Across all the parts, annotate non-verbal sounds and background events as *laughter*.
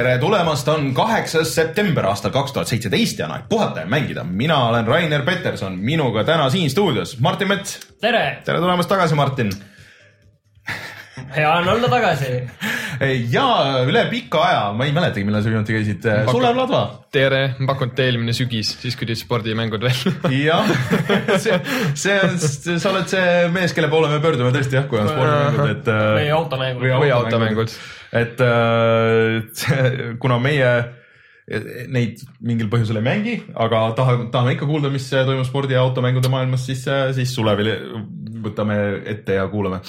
Tere tulemast, on kaheksas september aastal kaks tuhat seitseteist ja on aeg puhata ja mängida. mina olen Rainer Peterson, minuga täna siin stuudios Martin Mets. tere! tere tulemast tagasi, Martin. hea on olla tagasi. ja üle pika aja, ma ei mäletagi, millal sa viimati käisid. Sulev Ladva. tere, ma pakun, et eelmine sügis, siis kui tulid spordimängud välja. jah, see, see on, sa oled see mees, kelle poole me pöördume tõesti jah, kui on *laughs* spordimängud, et. või automängud. või automängud et äh, *laughs* kuna meie neid mingil põhjusel ei mängi, aga tahame, tahame ikka kuulda, mis toimub spordi ja automängude maailmas, siis, siis Sulevil võtame ette ja kuulame.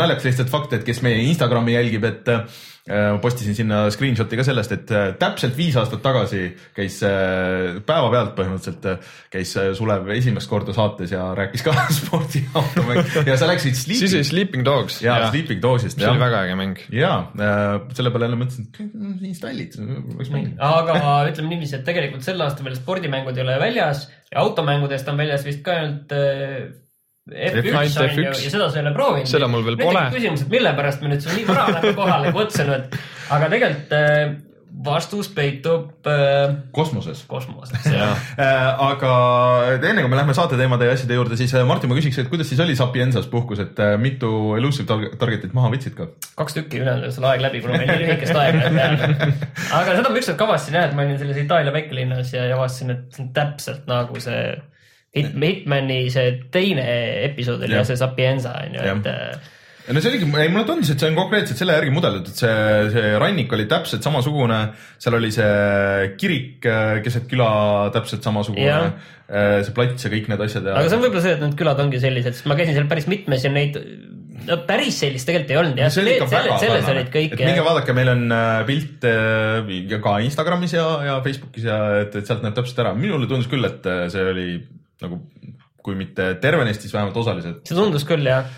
naljakas lihtsalt fakt, et kes meie Instagrami jälgib, et Äh, ma postisin sinna screenshot'i ka sellest, et äh, täpselt viis aastat tagasi käis äh, päevapealt põhimõtteliselt käis Sulev esimest korda saates ja rääkis ka *laughs* spordiautomängu ja sa läksid sleeping. siis oli Sleeping Dogs. ja, ja. Sleeping Dogsist. see oli väga äge mäng. ja selle peale jälle mõtlesin, et installid, võiks mängida. aga ütleme niiviisi, et tegelikult sel aastal veel spordimängud ei ole väljas ja automängudest on väljas vist ka ainult F1 on ju ja seda sa ei ole proovinud. seda mul veel pole. küsimus, et mille pärast me nüüd sul nii vara oleme kohale kutsunud, aga tegelikult äh, vastus peitub äh, kosmoses. kosmoses, jah äh, aga enne kui me läheme saate teemade ja asjade juurde, siis Martin, ma küsiks, et kuidas siis oli Sapiensas puhkus, et mitu elusive target'it maha võtsid ka? kaks tükki, ülejäänud sul aeg läbi, kuna meil nii lühikest aega peal. aga seda ma ükskord ka avastasin jah, et ma olin selles Itaalia väikelinnas ja avastasin, et täpselt nagu see Hit, Hitmani see teine episood oli ja see Sapienza on ju, et äh, ja no see oligi, ei mulle tundus, et see on konkreetselt selle järgi mudeldud, et see, see rannik oli täpselt samasugune, seal oli see kirik äh, keset küla täpselt samasugune, äh, see plats ja kõik need asjad ja. aga see on võib-olla see, et need külad ongi sellised, sest ma käisin seal päris mitmes ja neid no päris sellist tegelikult ei olnud jah, selles, selles olid kõik. minge vaadake, meil on pilt ka Instagramis ja, ja Facebookis ja et, et sealt näeb täpselt ära, minule tundus küll, et see oli nagu kui mitte terve neist, siis vähemalt osaliselt. see tundus küll jah.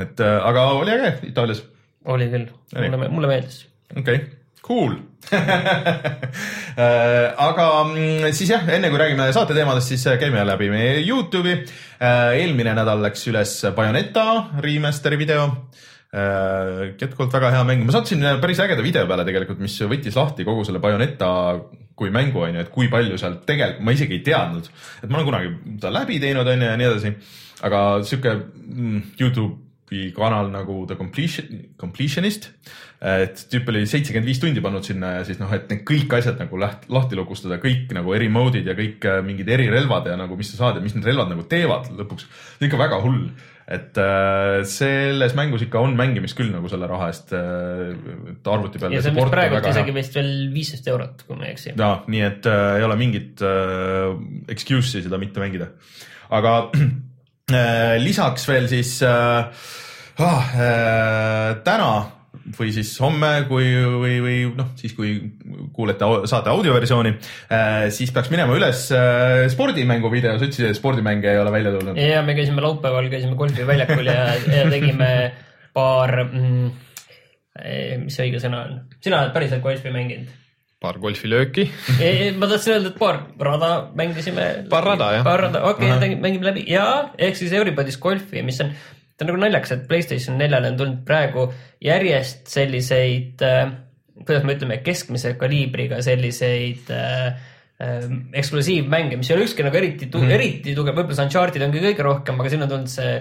et äh, aga oli äge Itaalias. oli küll, mulle, mulle meeldis. okei okay., cool *laughs* äh, aga mm, siis jah, enne kui räägime saate teemadest, siis käime läbi meie Youtube'i. Äh, eelmine nädal läks üles Bayoneta remaster'i video jätkuvalt väga hea mäng, ma sattusin päris ägeda video peale tegelikult, mis võttis lahti kogu selle Bayoneta kui mängu, on ju, et kui palju seal tegelikult, ma isegi ei teadnud, et ma olen kunagi ta läbi teinud, on ju, ja nii edasi. aga sihuke mm, Youtube'i kanal nagu The Completion, Completionist, et tüüp oli seitsekümmend viis tundi pannud sinna ja siis noh, et need kõik asjad nagu läht-, lahti lukustada, kõik nagu eri mode'id ja kõik äh, mingid erirelvad ja nagu, mis sa saad ja mis need relvad nagu teevad lõpuks. ikka väga hull et äh, selles mängus ikka on mängimist küll nagu selle raha eest äh, arvuti peal. ja see on vist praegu isegi vist veel viisteist eurot, kui ma ei eksi. ja nii, et äh, ei ole mingit äh, excuse'i seda mitte mängida. aga *clears throat* äh, lisaks veel siis äh, ah, äh, täna või siis homme, kui või, või noh, siis kui kuulete saate audioversiooni, äh, siis peaks minema üles äh, spordimängu video, sa ütlesid, et spordimänge ei ole välja tulnud. ja me käisime laupäeval, käisime golfiväljakul ja, ja tegime paar mm,, eh, mis see õige sõna on, sina oled päriselt golfi mänginud? paar golfilööki ma tahtsin öelda, et paar rada mängisime. paar rada jah. paar rada, okei okay,, mängime läbi ja ehk siis Everybody's golfi, mis on see on nagu naljakas, et Playstation neljale on tulnud praegu järjest selliseid äh,, kuidas me ütleme, keskmise kaliibriga selliseid äh, äh, eksklusiivmänge, mis ei ole ükski nagu eriti tu- mm, -hmm. eriti tugev, võib-olla see Uncharted ongi kõige rohkem, aga siin on tulnud see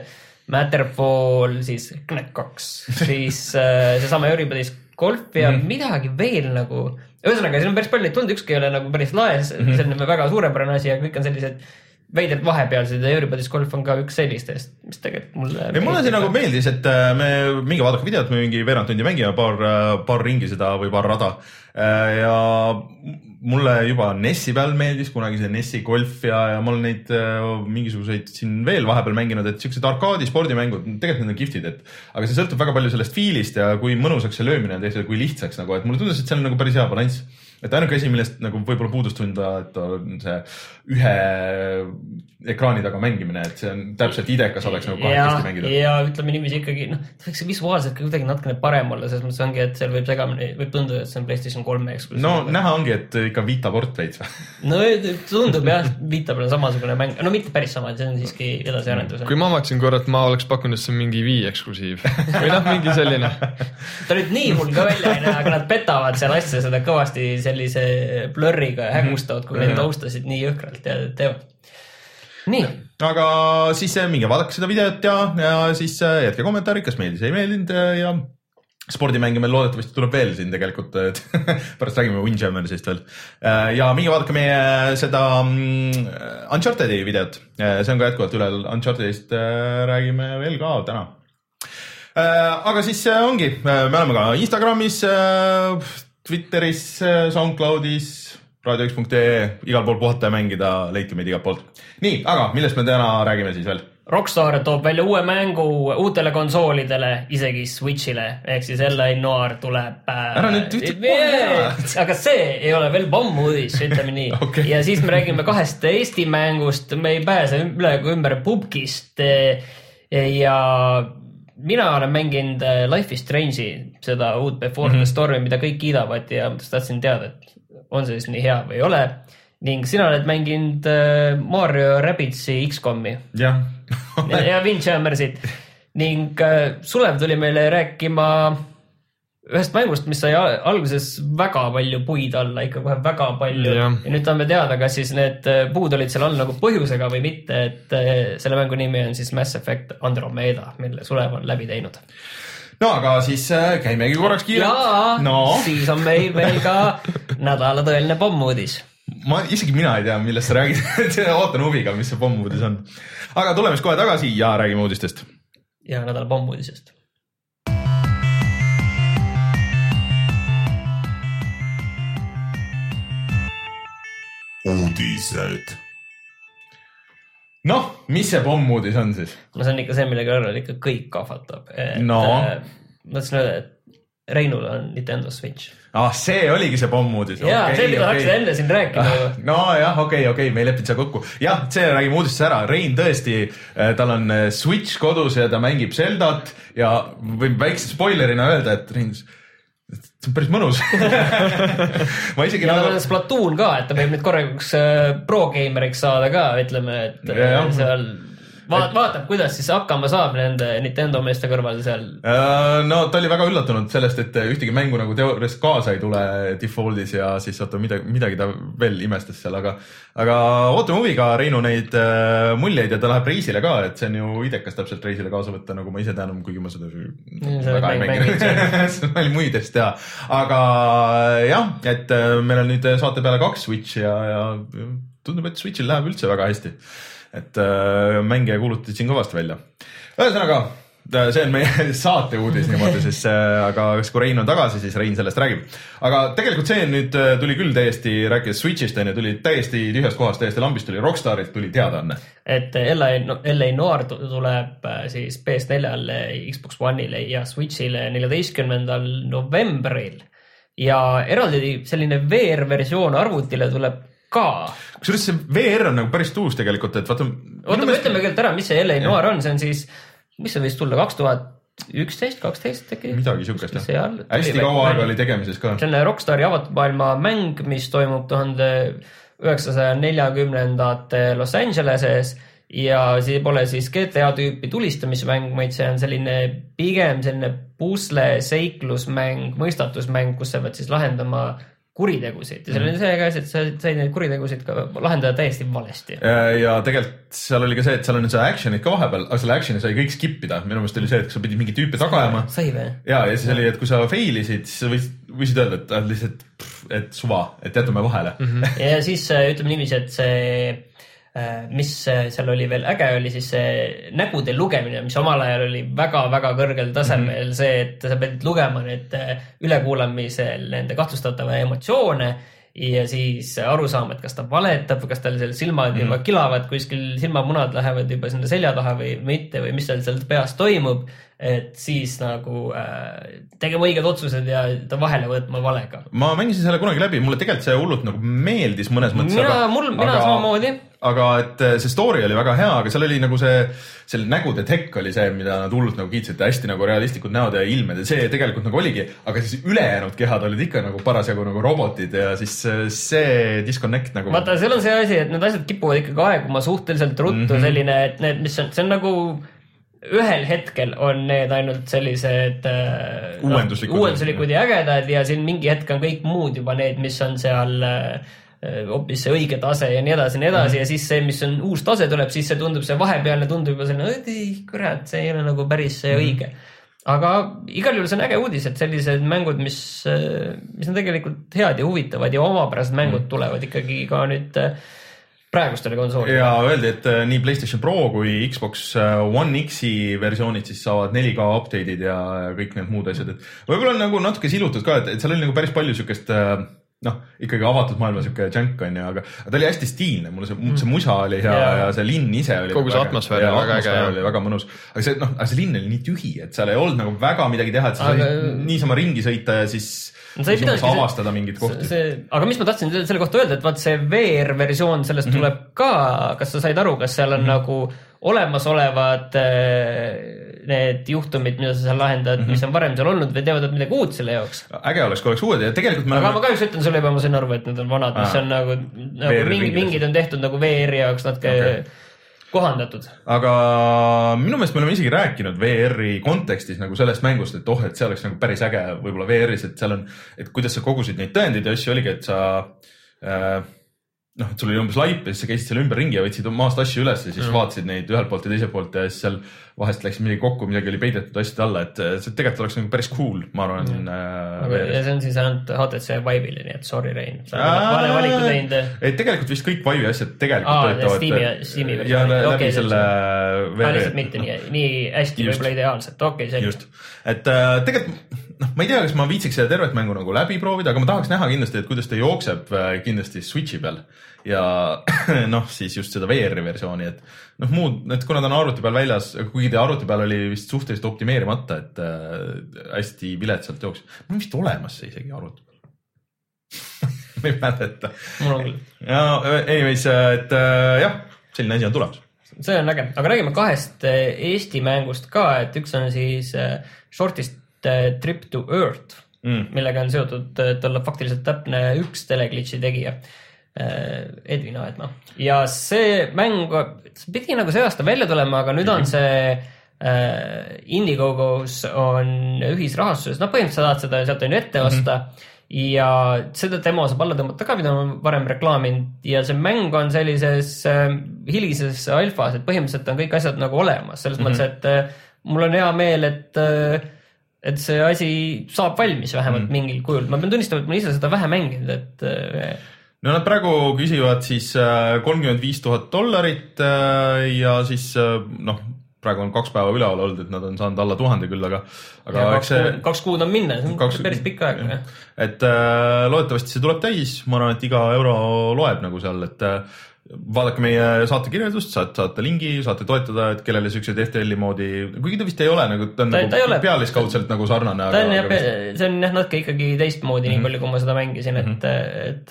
Matterfall, siis Knack kaks, *laughs* siis äh, seesama Everybody's Golf ja mm -hmm. midagi veel nagu. ühesõnaga, siin on päris palju neid tulnud, ükski ei ole nagu päris laes mm, -hmm. see on väga suurepärane asi ja kõik on sellised veidrad vahepealsed ja Everybody's Golf on ka üks sellistest, mis tegelikult mulle. ei, mulle see nagu meeldis, et äh, me minge vaadake videot, me mingi veerand tundi mängime paar, äh, paar ringi seda või paar rada. Äh, ja mulle juba NES-i peal meeldis kunagi see NES-i golf ja, ja ma olen neid mingisuguseid siin veel vahepeal mänginud, et siuksed arkaadi spordimängud, tegelikult need on kihvtid, et aga see sõltub väga palju sellest fiilist ja kui mõnusaks see löömine on tehtud, kui lihtsaks nagu, et mulle tundus, et seal on nagu päris hea balanss et ainuke asi, millest nagu võib-olla puudust tunda, et on see ühe ekraani taga mängimine, et see on täpselt idekas oleks nagu kahekesti, mängida. ja ütleme niiviisi ikkagi noh, ta võiks visuaalselt ka kuidagi natukene parem olla, selles mõttes ongi, et seal võib segamini, võib tunduda, et see on Playstation kolme eksklusiiv. no näha ongi, et ikka Vita port veits või? no tundub jah, Vita peal on samasugune mäng, no mitte päris sama, see on siiski edasiarendus. kui ma vaatasin korra, et ma oleks pakkunud, et see on mingi Wii eksklusiiv või noh, mingi selline. ta nüüd nii hull ka välja ei näe, aga nad petavad seal asja seda kõvasti sellise blurriga ja hägustavad, kui neid taustasid nii jõhkralt ja teevad. nii, aga siis äh, minge vaadake seda videot ja, ja siis äh, jätke kommentaarid, kas meeldis, ei meeldinud äh, ja spordimänge meil loodetavasti tuleb veel siin tegelikult, *laughs* pärast räägime Windjammersist veel. ja minge vaadake meie seda mm, Uncharted'i videot, see on ka jätkuvalt üleval, Uncharted'ist räägime veel ka täna. aga siis ongi, me oleme ka Instagramis, Twitteris, SoundCloudis, raadio1.ee, igal pool puhata ja mängida, leidke meid igalt poolt. nii, aga millest me täna räägime siis veel? Rockstar toob välja uue mängu uutele konsoolidele, isegi Switch'ile ehk siis L.A. Noir tuleb äh,. Ära nüüd kohe ära. aga see ei ole veel pommuudis, ütleme nii *laughs* Okei. ja siis me räägime kahest Eesti mängust, me ei pääse üle ega ümber Pupkist. ja mina olen mänginud äh, Life is Strange'i, seda uut Before mm -hmm. the Stormi, mida kõik kiidavad ja ma tahtsin teada, et on see siis nii hea või ei ole. ning sina oled mänginud äh, Mario Rabbitsi X-komi jah. Ja, ja Windjammersit ning äh, Sulev tuli meile rääkima ühest mängust, mis sai al- alguses väga palju puid alla, ikka kohe väga palju. Ja, ja nüüd tahame teada, kas siis need äh, puud olid seal all nagu põhjusega või mitte, et selle mängu nimi on siis Mass Effect Andromeda, mille Sulev on läbi teinud. No aga siis äh, käimegi korraks ja kiirelt. no siis on meil veel ka nädala tõeline pommuudis. ma, isegi mina ei tea, millest sa räägid *laughs* ootan huviga, mis see pommuudis on. aga tuleme siis kohe tagasi ja räägime uudistest. ja nädala pommuudisest. uudised. noh, mis see pommuudis on siis? no see on ikka see, mille kõrval ikka kõik kahvatab. No. ma tahtsin öelda, et Reinul on Nintendo Switch. ah, see oligi see pommuudis. ja okay, see, mida okay. hakkasid enne siin rääkima ju. nojah, okei, okei, me ei leppinud seal kokku. jah, see räägime uudistes ära, Rein tõesti, tal on äh, Switch kodus ja ta mängib Zeldat ja võib väikse spoilerina öelda, et Rein, see on päris mõnus. *laughs* Ma isegi ja tal nagu on Splatoon ka, et ta võib nüüd korralikuks äh, pro-gamer'iks saada ka, ütleme, et Ja, äh, seal vaat, vaatab, kuidas siis hakkama saab nende Nintendo meeste kõrval seal. Äh, no ta oli väga üllatunud sellest, et ühtegi mängu nagu teoorias kaasa ei tule default'is ja siis oota midagi, midagi ta veel imestas seal, aga, aga ootame huviga Reinu neid äh, muljeid ja ta läheb reisile ka, et see on ju idekas täpselt reisile kaasa võtta, nagu ma ise tean, kuigi ma seda väga ei mänginud *laughs* see oli muid asju teha, aga jah, et äh, meil on nüüd saate peale kaks Switch'i ja, ja tundub, et Switch'il läheb üldse väga hästi. Et äh, mänge kuulutati siin kõvasti välja. ühesõnaga, see on meie *laughs* saate uudis niimoodi siis, aga kas kui Rein on tagasi, siis Rein sellest räägib. aga tegelikult see nüüd äh, tuli küll täiesti, rääkides Switch'ist on ju, tuli täiesti tühjast kohast, täiesti lambist tuli Rockstarilt tuli teadaanne. et LA, LA Noir tu- tuleb äh, siis PS4-le, Xbox One'ile ja Switch'ile neljateistkümnendal novembril. ja eraldi selline VR-versioon arvutile tuleb ka kusjuures see VR on nagu päris uus tegelikult, et vaata. oota, me ütleme kõigepealt ära, mis see LA Noir on, see on siis, mis see võis tulla, kaks tuhat üksteist, kaksteist äkki? midagi siukest jah hästi kaua aega oli tegemises ka. see on Rockstari avatud maailma mäng, mis toimub tuhande üheksasaja neljakümnendate Los Angeleses ja see pole siis GTA tüüpi tulistamismäng, vaid see on selline pigem selline pusle, seiklusmäng, mõistatusmäng, kus sa pead siis lahendama kuritegusid ja seal Mhm. on see asi, et sa said neid kuritegusid ka lahendada täiesti valesti. ja tegelikult seal oli ka see, et seal on seda action'it ka vahepeal, aga selle action'i sai kõik skip ida, minu meelest oli see, et sa pidid mingi tüüpi taga ajama. sai või? ja, ja siis oli, et kui sa fail isid, siis sa võisid, võisid öelda, et lihtsalt, et suva, et jätame vahele mm. -hmm. ja siis ütleme niiviisi, et see, mis äh, seal oli veel äge, oli siis see nägude lugemine, mis omal ajal oli väga-väga kõrgel tasemel mm, -hmm. see, et sa pidid lugema nüüd äh, ülekuulamisel nende kahtlustatava emotsioone ja siis aru saama, et kas ta valetab kas tal seal silmad juba kilavad, kuskil silmamunad lähevad juba sinna selja taha või mitte või mis tal seal peas toimub. Et siis nagu äh, tegema õiged otsused ja ta vahele võtma valega. ma mängisin selle kunagi läbi, mulle tegelikult see hullult nagu meeldis mõnes mõttes. mina, mul, mina aga... samamoodi. aga et äh, see story oli väga hea, aga seal oli nagu see, selle nägude tekk oli see, mida nad hullult nagu kiitsid, hästi nagu realistlikud näod ja ilmed ja see tegelikult nagu oligi, aga siis ülejäänud kehad olid ikka nagu parasjagu nagu robotid ja siis äh, see disconnect nagu. vaata, seal on see asi, et need asjad kipuvad ikkagi aeguma suhteliselt ruttu mm. -hmm. selline, et need, mis on, see on nagu ühel hetkel on need ainult sellised äh, Uuenduslikud. uuenduslikud ja ägedad ja siin mingi hetk on kõik muud juba need, mis on seal äh, hoopis see õige tase ja nii edasi ja nii edasi mm -hmm. ja siis see, mis on uus tase tuleb, siis see tundub, see vahepealne tundub juba selline, kurat, see ei ole nagu päris see õige. aga igal juhul see on äge uudis, et sellised mängud, mis, mis on tegelikult head ja huvitavad ja omapärased mängud tulevad ikkagi ka nüüd äh, praegustele konsoolidele. ja öeldi, et äh, nii Playstation Pro kui Xbox äh, One X-i versioonid siis saavad 4K update'id ja ja kõik need muud asjad, et võib-olla on nagu natuke silutud ka, et, et seal oli nagu päris palju siukest äh, noh, ikkagi avatud maailma siuke jänk on ju, aga ta oli hästi stiilne, mulle see, see musa oli hea Jaa. ja see linn ise oli. Kogu see atmosfäär oli väga äge, oli väga mõnus, aga see noh, aga see linn oli nii tühi, et seal ei olnud nagu väga midagi teha, et sa Aga- said niisama ringi sõita ja siis No sa ei pidanudki- avastada mingeid kohti. see, aga mis ma tahtsin selle kohta öelda, et vaat see VR-versioon sellest mm. -hmm. tuleb ka, kas sa said aru, kas seal on mm -hmm. nagu olemasolevad äh, need juhtumid, mida sa seal lahendad mm, -hmm. mis on varem seal olnud või teevad nad midagi uut selle jaoks? äge oleks, kui oleks uued ja tegelikult me aga ma kahjuks ütlen sulle juba, ma sain aru, et need on vanad, mis on nagu, nagu VR-i mingi, ringides. mingid on tehtud nagu VR-i jaoks natuke okay. kohandatud. aga minu meelest me oleme isegi rääkinud VR-i kontekstis nagu sellest mängust, et oh, et see oleks nagu päris äge võib-olla VR-is, et seal on, et kuidas sa kogusid neid tõendeid ja asju, oligi, et sa äh, noh, et sul oli umbes laip ja siis sa käisid seal ümberringi ja võtsid maast asju üles ja siis mm. vaatasid neid ühelt poolt ja teiselt poolt ja siis seal vahest läks midagi kokku, midagi oli peidetud asjade alla, et äh, see tegelikult oleks nagu päris cool, ma arvan äh,. ja see on siis ainult HTC Vive'ile, nii et sorry, Rein, sa oled vale valiku teinud. ei, tegelikult vist kõik Vive'i asjad tegelikult Aa, töötavad. Steam'i- Steam'i ja versioonid. läbi Okei, selle aga lihtsalt mitte nii, nii hästi, võib-olla ideaalselt, okei okay,, selge. Just, et äh, tegelikult noh, ma ei tea, kas ma viitsiks seda tervet mängu nagu läbi proovida, aga ma tahaks näha kindlasti, et kuidas ta jookseb äh, kindlasti Switch'i peal ja *clears throat* noh, siis just seda VR-i versiooni, et noh, muud, et kuna ta on arvuti peal väljas, kuigi ta arvuti peal oli vist suhteliselt optimeerimata, et äh, hästi viletsalt jooksis. mul on vist olemas see isegi arvuti peal *laughs* ma ei mäleta. mul on küll. ja anyways, et äh, jah, selline asi on tulemas. see on äge, aga räägime kahest eh, Eesti mängust ka, et üks on siis shortist Trip to Earth Mm. millega on seotud, et olla faktiliselt täpne üks teleglitši tegija. Edvin Aedma ja see mäng see pidi nagu see aasta välja tulema, aga nüüd on see äh, Indiegogos on ühisrahastuses, noh, põhimõtteliselt sa saad seda sealt on ju ette osta. Mm. -hmm ja seda demo saab alla tõmmata ka, mida ma varem reklaaminud. Ja see mäng on sellises äh, hilises alfas, et põhimõtteliselt on kõik asjad nagu olemas, selles mm -hmm. mõttes, et äh, mul on hea meel, et äh, et see asi saab valmis vähemalt mm. mingil kujul, ma pean tunnistama, et ma ise seda vähe mänginud, et äh, no nad praegu küsivad siis kolmkümmend viis tuhat dollarit äh, ja siis äh, noh, praegu on kaks päeva üleval olnud, et nad on saanud alla tuhande küll, aga, aga ja eks kaks, see kuud, kaks kuud on minna, see on kaks... päris pikk aeg. et äh, loodetavasti see tuleb täis, ma arvan, et iga euro loeb nagu seal, et äh, vaadake meie saate kirjeldust, saate, saate lingi, saate toetada, et kellele siukseid FTL-i moodi, kuigi ta vist ei ole nagu, ta on Ta- nagu ta pealiskaudselt nagu sarnane. ta on jah, see on jah natuke ikkagi teistmoodi mm, Mhm. -hmm. nii palju, kui ma seda mängisin, et, et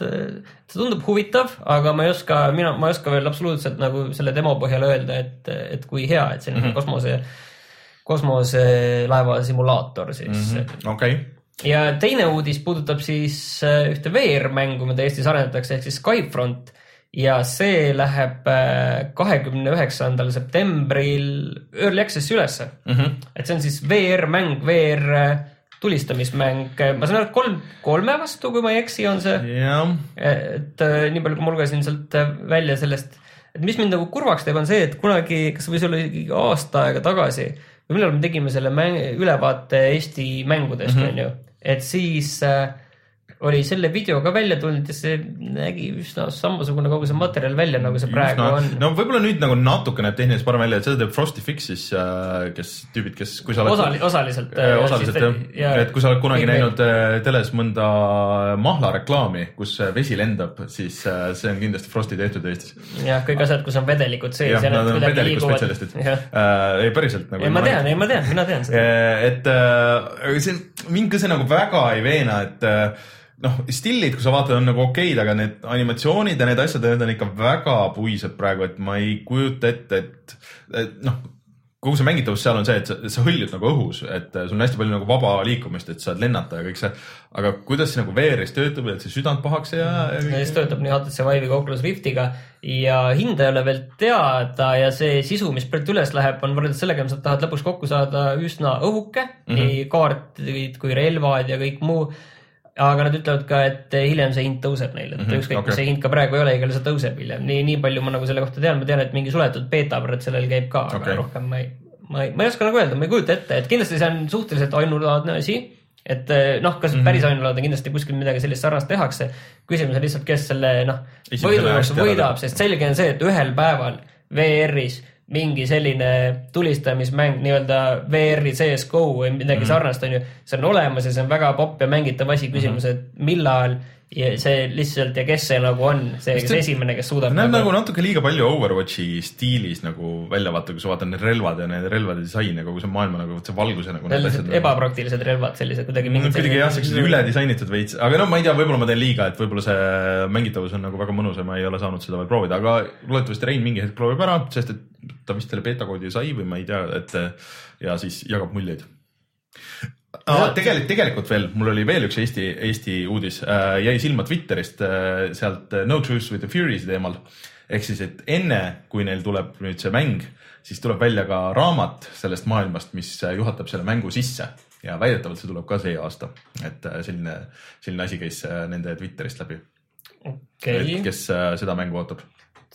see tundub huvitav, aga ma ei oska, mina, ma ei oska veel absoluutselt nagu selle demo põhjal öelda, et, et kui hea, et selline mm Mhm. -hmm. kosmose, kosmoselaeva simulaator siis mm. -hmm. Mhm. okei, ja teine uudis puudutab siis äh, ühte VR-mängu, mida Eestis arendatakse, ehk siis Skyfront ja see läheb kahekümne üheksandal septembril Early Access'i ülesse mm. -hmm. et see on siis VR-mäng, VR äh, tulistamismäng, ma saan aru, et kolm, kolme vastu, kui ma ei eksi, on see. jah, et äh, nii palju, kui ma lugesin sealt äh, välja sellest, et mis mind nagu kurvaks teeb, on see, et kunagi, kas see võis olla isegi aasta aega tagasi või millal me tegime selle mäng, ülevaate Eesti mängudest, Mhm. onju, et siis äh, oli selle video ka välja tulnud ja see nägi üsna samasugune kogu see materjal välja, nagu see praegu no, on. no võib-olla nüüd nagu natuke näeb tehniliselt parem välja, et seda teeb Frosty Fixis, kes tüübid, kes, kui sa oled Osali-, osaliselt. Äh, osaliselt jah, et kui sa oled kunagi näinud äh, teles mõnda mahlareklaami, kus äh, vesi lendab, siis äh, see on kindlasti Frosti tehtud Eestis. jah, kõik asjad, kus on vedelikud sees jah, ja nad on kuidagi liiguvad. ei päriselt nagu. ei ma tean, ei ma tean, mina tean seda. et äh, see, mind ka see nagu väga ei veena, et äh, noh, stillid, kui sa vaatad, on nagu okeid, aga need animatsioonid ja need asjad, need on ikka väga puised praegu, et ma ei kujuta ette, et, et noh, kogu see mängitavus seal on see, et sa, sa hõljud nagu õhus, et sul on hästi palju nagu vaba liikumist, et saad lennata ja kõik see. aga kuidas see nagu VR-is töötab, et see südant pahaks ei jää ja kõik. töötab nii HTC Vive'i kui Oculus Riftiga ja hinda ei ole veel teada ja see sisu, mis praegu üles läheb, on võrreldes sellega, mis nad tahavad lõpuks kokku saada, üsna õhuke mm. -hmm. nii kaardid kui relvad ja kõik muu. Aga nad ütlevad ka, et hiljem see hind tõuseb neil, et mm -hmm. ükskõik okay., mis see hind ka praegu ei ole, igal see tõuseb hiljem, nii, nii palju ma nagu selle kohta tean, ma tean, et mingi suletud beeta praegu sellel käib ka, aga okay. rohkem ma ei, ma ei, ma ei oska nagu öelda, ma ei kujuta ette, et kindlasti see on suhteliselt ainulaadne asi et eh, noh, kas mm -hmm. päris ainulaadne, kindlasti kuskil midagi sellist sarnast tehakse. küsimus on lihtsalt, kes selle noh, hästi ära võidab, sest selge on see, et ühel päeval VR-is mingi selline tulistamismäng nii-öelda VR-i CSGO või midagi mm -hmm. sarnast on ju, see on olemas ja see on väga popp ja mängitav asi, küsimus, et millal ja see lihtsalt ja kes see nagu on, see, see- esimene, kes suudab näeb nagu natuke liiga palju Overwatchi stiilis nagu välja vaata, kui sa vaatad need relvad ja need relvade disain ja kogu see maailma nagu see valguse nagu. sellised ebapraktilised relvad, sellised kuidagi kuidagi jah, siuksed üle disainitud veits, aga no ma ei tea, võib-olla ma teen liiga, et võib-olla see mängitavus on nagu väga mõnus ja ma ei ole saanud seda veel proovida, aga loodetavasti Rein mingi hetk proovib ära, sest et ta vist selle beeta koodi sai või ma ei tea, et ja siis jagab muljeid. tegelikult, tegelikult veel, mul oli veel üks Eesti, Eesti uudis äh,, jäi silma Twitterist äh, sealt äh, No Truth with the Furies teemal. ehk siis, et enne, kui neil tuleb nüüd see mäng, siis tuleb välja ka raamat sellest maailmast, mis äh, juhatab selle mängu sisse ja väidetavalt see tuleb ka see aasta, et äh, selline, selline asi käis nende Twitterist läbi et, kes äh, seda mängu ootab.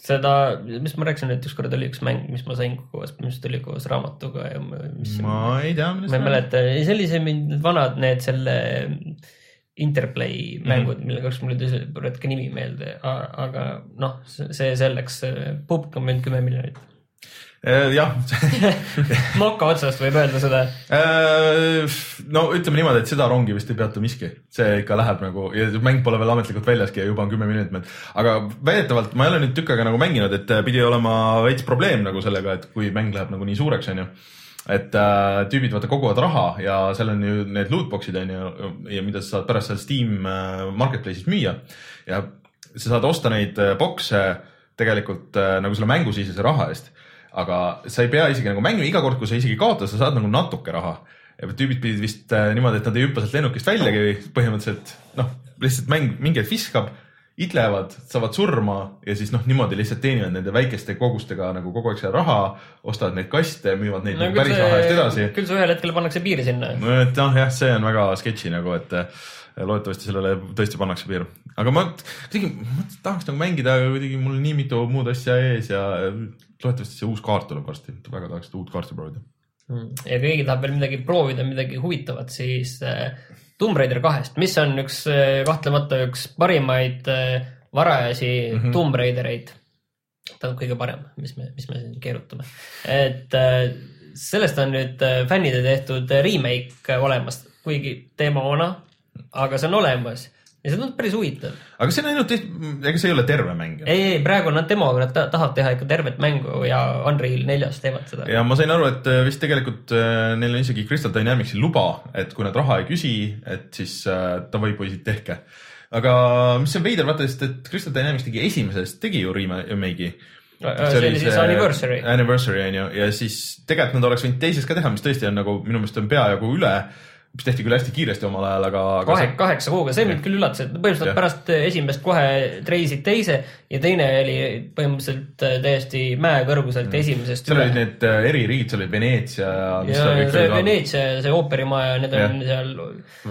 seda, mis ma rääkisin, et ükskord oli üks mäng, mis ma sain koos, mis tuli koos raamatuga ja mis. ma ei tea, millest ma ei mäleta, sellise mind, need vanad, need selle Interplay mängud mm, -hmm. mille kaks mul ei tule praegu nimi meelde, aga noh, see selleks, publik on meil kümme miljonit. Äh, jah *laughs* moka otsast võib öelda seda. Äh, no ütleme niimoodi, et seda rongi vist ei peata miski, see ikka läheb nagu ja mäng pole veel ametlikult väljaski ja juba on kümme miljonit meelt. aga väidetavalt ma ei ole nüüd tükk aega nagu mänginud, et pidi olema veits probleem nagu sellega, et kui mäng läheb nagu nii suureks, onju. et äh, tüübid vaata koguvad raha ja seal on ju need lootbox'id onju ja mida sa saad pärast seal Steam äh, Marketplace'is müüa ja sa saad osta neid äh, box'e tegelikult äh, nagu selle mängusisese raha eest aga sa ei pea isegi nagu mängima, iga kord, kui sa isegi kaotad, sa saad nagu natuke raha. ja tüübid pidid vist äh, niimoodi, et nad ei hüppa sealt lennukist väljagi, põhimõtteliselt noh, lihtsalt mäng mingi hetk viskab, idlevad, saavad surma ja siis noh, niimoodi lihtsalt teenivad nende väikeste kogustega nagu kogu aeg seda raha, ostavad neid kaste, müüvad neid no, nagu päris raha eest edasi. küll see ühel hetkel pannakse piir sinna. noh, jah, see on väga sketši nagu, et äh, loodetavasti sellele tõesti pannakse piir. aga ma kuidagi, ma tahaks nagu mängida, aga kuidagi mul nii mitu muud asja ees ja loodetavasti see uus kaart tuleb varsti, väga tahaks uut kaarti proovida. ja kui keegi tahab veel midagi proovida, midagi huvitavat, siis äh, Tomb Raider kahest, mis on üks äh, kahtlemata üks parimaid äh, varajasi mm -hmm. Tomb Raidereid. ta on kõige parem, mis me, mis me siin keerutame. et sellest on nüüd fännide tehtud remake olemas, kuigi teema vana, aga see on olemas ja see tundub päris huvitav. aga see on ainult, ega see ei ole terve mäng. ei, ei praegu on nad demoga, nad ta- tahavad teha ikka tervet mängu ja Unreal neljas teevad seda. ja ma sain aru, et äh, vist tegelikult äh, neil on isegi Crystal Dynamicsil luba, et kui nad raha ei küsi, et siis äh, davai poisid, tehke. aga mis on veider, vaata, sest et Crystal Dynamics tegi esimesest, tegi ju remake'i. see oli siis Anniversary. Anniversary on ju, ja siis tegelikult nad oleks võinud teisest ka teha, mis tõesti on nagu minu meelest on peajagu üle, mis tehti küll hästi kiiresti omal ajal, aga. kahe, kaheksa kuuga, see mind küll üllatas, et põhimõtteliselt Jah. pärast esimest kohe treisid teise ja teine oli põhimõtteliselt äh, täiesti mäekõrguselt esimesest seal olid need äh, eririigid, seal oli Veneetsia ja ja see Veneetsia ja see ooperimaja, need on seal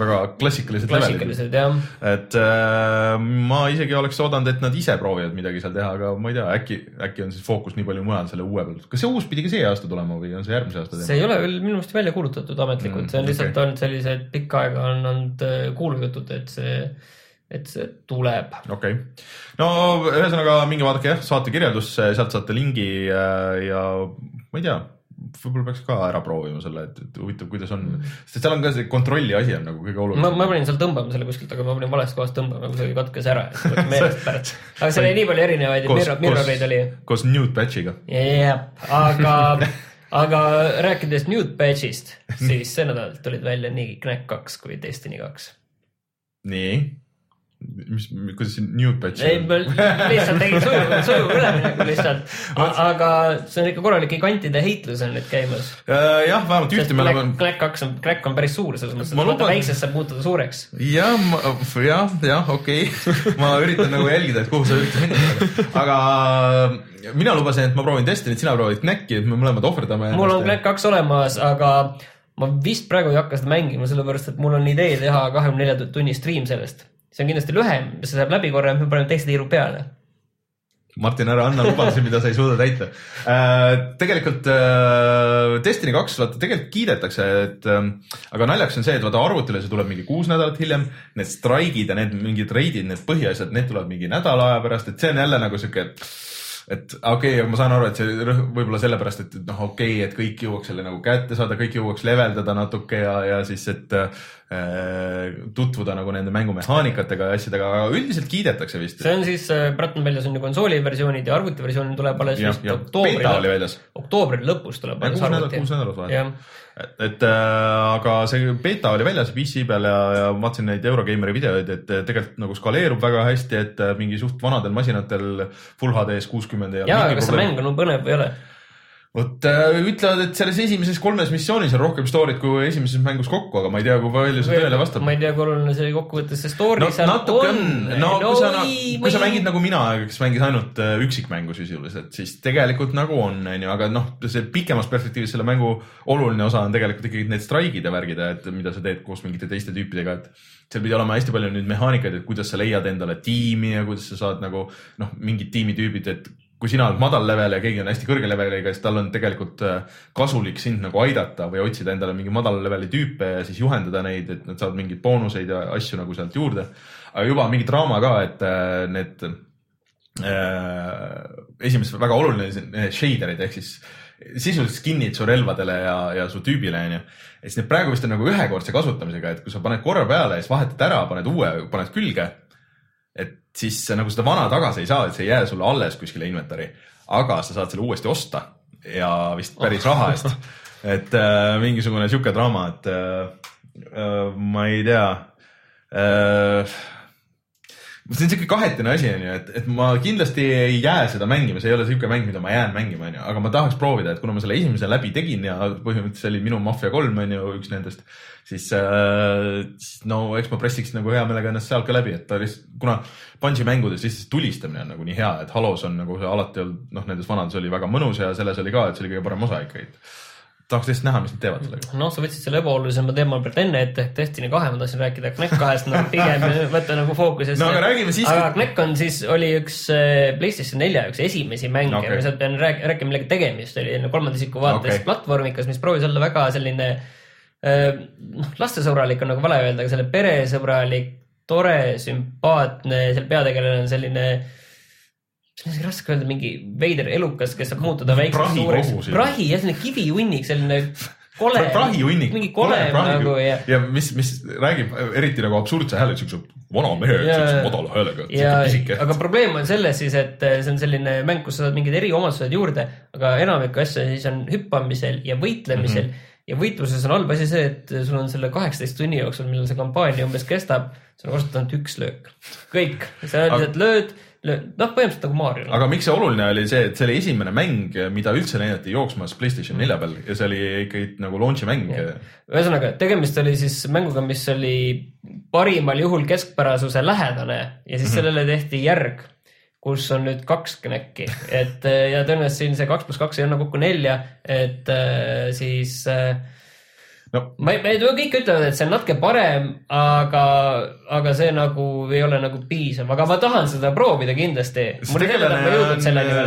väga klassikalised klassikalised jah. et äh, ma isegi oleks oodanud, et nad ise proovivad midagi seal teha, aga ma ei tea, äkki, äkki on siis fookus nii palju mujal selle uue peal. kas see uus pidi ka see aasta tulema või on see järgmise aasta see ei ole veel minu meelest välja kuulutatud ametlikult Mm, mm,, see on lihtsalt okei. okay. Sellised pikka aega on olnud äh, kuulujutud, et see et see tuleb. okei okay., no ühesõnaga minge vaadake jah, saate kirjeldusse, sealt saate lingi äh, ja ma ei tea, võib-olla peaks ka ära proovima selle, et, et huvitav, kuidas on, sest seal on ka see kontrolli asi on nagu kõige olulisem. ma panin seal tõmbama selle kuskilt, aga ma panin valest kohast tõmbama, kusagil katkes ära, et tuleks meelest pärast. *laughs* aga seal oli nii palju erinevaid Koos- mirror, mirroreid oli. koos nude patch'iga. jah, aga, *laughs* aga rääkides Nude Badge'ist, siis see nädal tulid välja nii Knack kaks kui Destiny kaks. nii, mis, kuidas see nude patch ei, ma lihtsalt tegin sujuv, *laughs* sujuv ülemineku lihtsalt, aga see on ikka korralik gigantide heitlus on nüüd käimas. Äh, jah, vähemalt ühte me oleme. Knack kaks on, Knack on päris suur selles mõttes, et vaata väiksest saab muutuda suureks. jah, jah, jah, okei okay. *laughs* ma üritan nagu jälgida, et kuhu sa üritad minna, aga mina lubasin, et ma proovin Destiny't, sina proovid Knacki, et me mõlemad ohverdame. mul on Knack kaks olemas, aga ma vist praegu ei hakka seda mängima, sellepärast et mul on idee teha kahekümne nelja tunni stream sellest. See on kindlasti lühem, see saab läbi korra ja me paneme teise tiiru peale. Martin, ära anna lubadusi, mida sa ei suuda täita äh,. tegelikult äh, Destiny kaks, vaata tegelikult kiidetakse, et äh, aga naljakas on see, et vaata arvutile see tuleb mingi kuus nädalat hiljem. Need straigid ja need mingid reidid, need põhiasjad, need tulevad mingi nädala aja pärast, et see on jälle nagu sihuke, et okei okay,, ma saan aru, et see rõh- võib-olla sellepärast, et et noh, okei okay,, et kõik jõuaks selle nagu kätte saada, kõik jõuaks leveldada natuke ja, ja siis, et äh, tutvuda nagu nende mängumehaanikatega ja asjadega, aga üldiselt kiidetakse vist. see on siis, praegu on väljas on ju konsooli versioonid ja arvuti versioon tuleb alles jah, vist ja oktoobri oktoobri lõpus tuleb Ja alles arvuti kuus. nädalat vahet. Et, et äh, aga see beeta oli väljas PC peal ja, ja ma vaatasin neid Eurogeimeri videoid, et tegelikult nagu skaleerub väga hästi, et äh, mingi suht vanadel masinatel full HD-s kuuskümmend ei ole ja mingi kas see mäng on põnev või ei ole? Vot äh, ütlevad, et selles esimeses kolmes missioonis on rohkem story't kui esimeses mängus kokku, aga ma ei tea, kui palju see tõele vastab ma. ei tea, kui oluline see kokkuvõttes see story no seal natuke on, no kui sa, kui sa mängid nagu mina, kes mängis ainult äh, üksikmängu sisuliselt, siis tegelikult nagu on, onju, aga noh, see pikemas perspektiivis selle mängu oluline osa on tegelikult ikkagi need straigid ja värgid, et mida sa teed koos mingite teiste tüüpidega, et seal pidi olema hästi palju nüüd mehaanikaid, et kuidas sa leiad endale tiimi ja kuidas sa saad nagu noh, mingid tiimitüübid, et kui sina oled madal level ja keegi on hästi kõrge leveliga, siis tal on tegelikult äh, kasulik sind nagu aidata või otsida endale mingi madala leveli tüüpe ja siis juhendada neid, et nad saavad mingeid boonuseid ja asju nagu sealt juurde. aga juba mingi draama ka, et äh, need äh, esimesed väga oluline shader'id ehk siis sisuliselt skin'id su relvadele ja, ja su tüübile onju. ja siis need praegu vist on nagu ühekordse kasutamisega, et kui sa paned korra peale ja siis vahetad ära, paned uue, paned külge. Siis sa nagu seda vana tagasi ei saa, et see ei jää sulle alles kuskile inventar'i, aga sa saad selle uuesti osta ja vist päris raha eest. *laughs* et äh, mingisugune sihuke draama, et äh, äh, ma ei tea äh, see on siuke kahetine asi onju, et, et ma kindlasti ei jää seda mängima, see ei ole siuke mäng, mida ma jään mängima onju, aga ma tahaks proovida, et kuna ma selle esimese läbi tegin ja põhimõtteliselt see oli minu Mafia kolm onju, üks nendest, siis äh, no eks ma pressiks nagu hea meelega ennast sealt ka läbi, et ta lihtsalt, kuna Bungi mängudes lihtsalt tulistamine on nagu nii hea, et Halos on nagu see alati olnud, noh, nendes vanades oli väga mõnus ja selles oli ka, et see oli kõige parem osa ikkagi. Tahaks lihtsalt näha, mis nad teevad sellega. noh, sa võtsid selle ebaolulisema teema pealt enne ette ehk Destiny kahe, ma tahtsin rääkida Knack kahest nagu pigem *laughs* võtta nagu fookusesse. No aga räägime siiski- aga Knack on siis, oli üks äh, PlayStation nelja üks esimesi mänge okay., ma sealt pean rääk- rääkima, millega tegemist oli, kolmanda isiku vaates okay. platvormikas, mis proovis olla väga selline äh, noh, lastesõbralik on nagu vale öelda, aga selle peresõbralik, tore, sümpaatne, seal peategelane on selline see on raske öelda, mingi veider elukas, kes saab muutuda väikseks suureks. prahi jah, selline kivihunnik, selline kole. *laughs* prahihunnik. mingi kole nagu ja, ja mis, mis räägib eriti nagu absurdse hääle, siukse vana mehe, Ja- siukse madala häälega, ja siuke pisike. aga probleem on selles siis, et eh, see on selline mäng, kus sa saad mingid eriomadused juurde, aga enamik asju siis on hüppamisel ja võitlemisel mm. -hmm. ja võitluses on halb asi see, et sul on selle kaheksateist tunni jooksul, millal see kampaania umbes kestab, sul on kasutatud ainult üks löök. kõik, sa lihtsalt lööd, noh, põhimõtteliselt nagu Mario. aga miks see oluline oli see, et see oli esimene mäng, mida üldse näidati jooksmas Playstation nelja peal ja see oli ikkagi nagu launch'i mäng. ühesõnaga, tegemist oli siis mänguga, mis oli parimal juhul keskpärasuse lähedane ja siis mm -hmm. sellele tehti järg, kus on nüüd kaks knäkki, et ja tõenäoliselt siin see kaks pluss kaks ei anna kokku nelja, et eh, siis äh, no. Ma ei, kõik ütlevad, et see on natuke parem, aga, aga see nagu ei ole nagu piisav, aga ma tahan seda proovida kindlasti.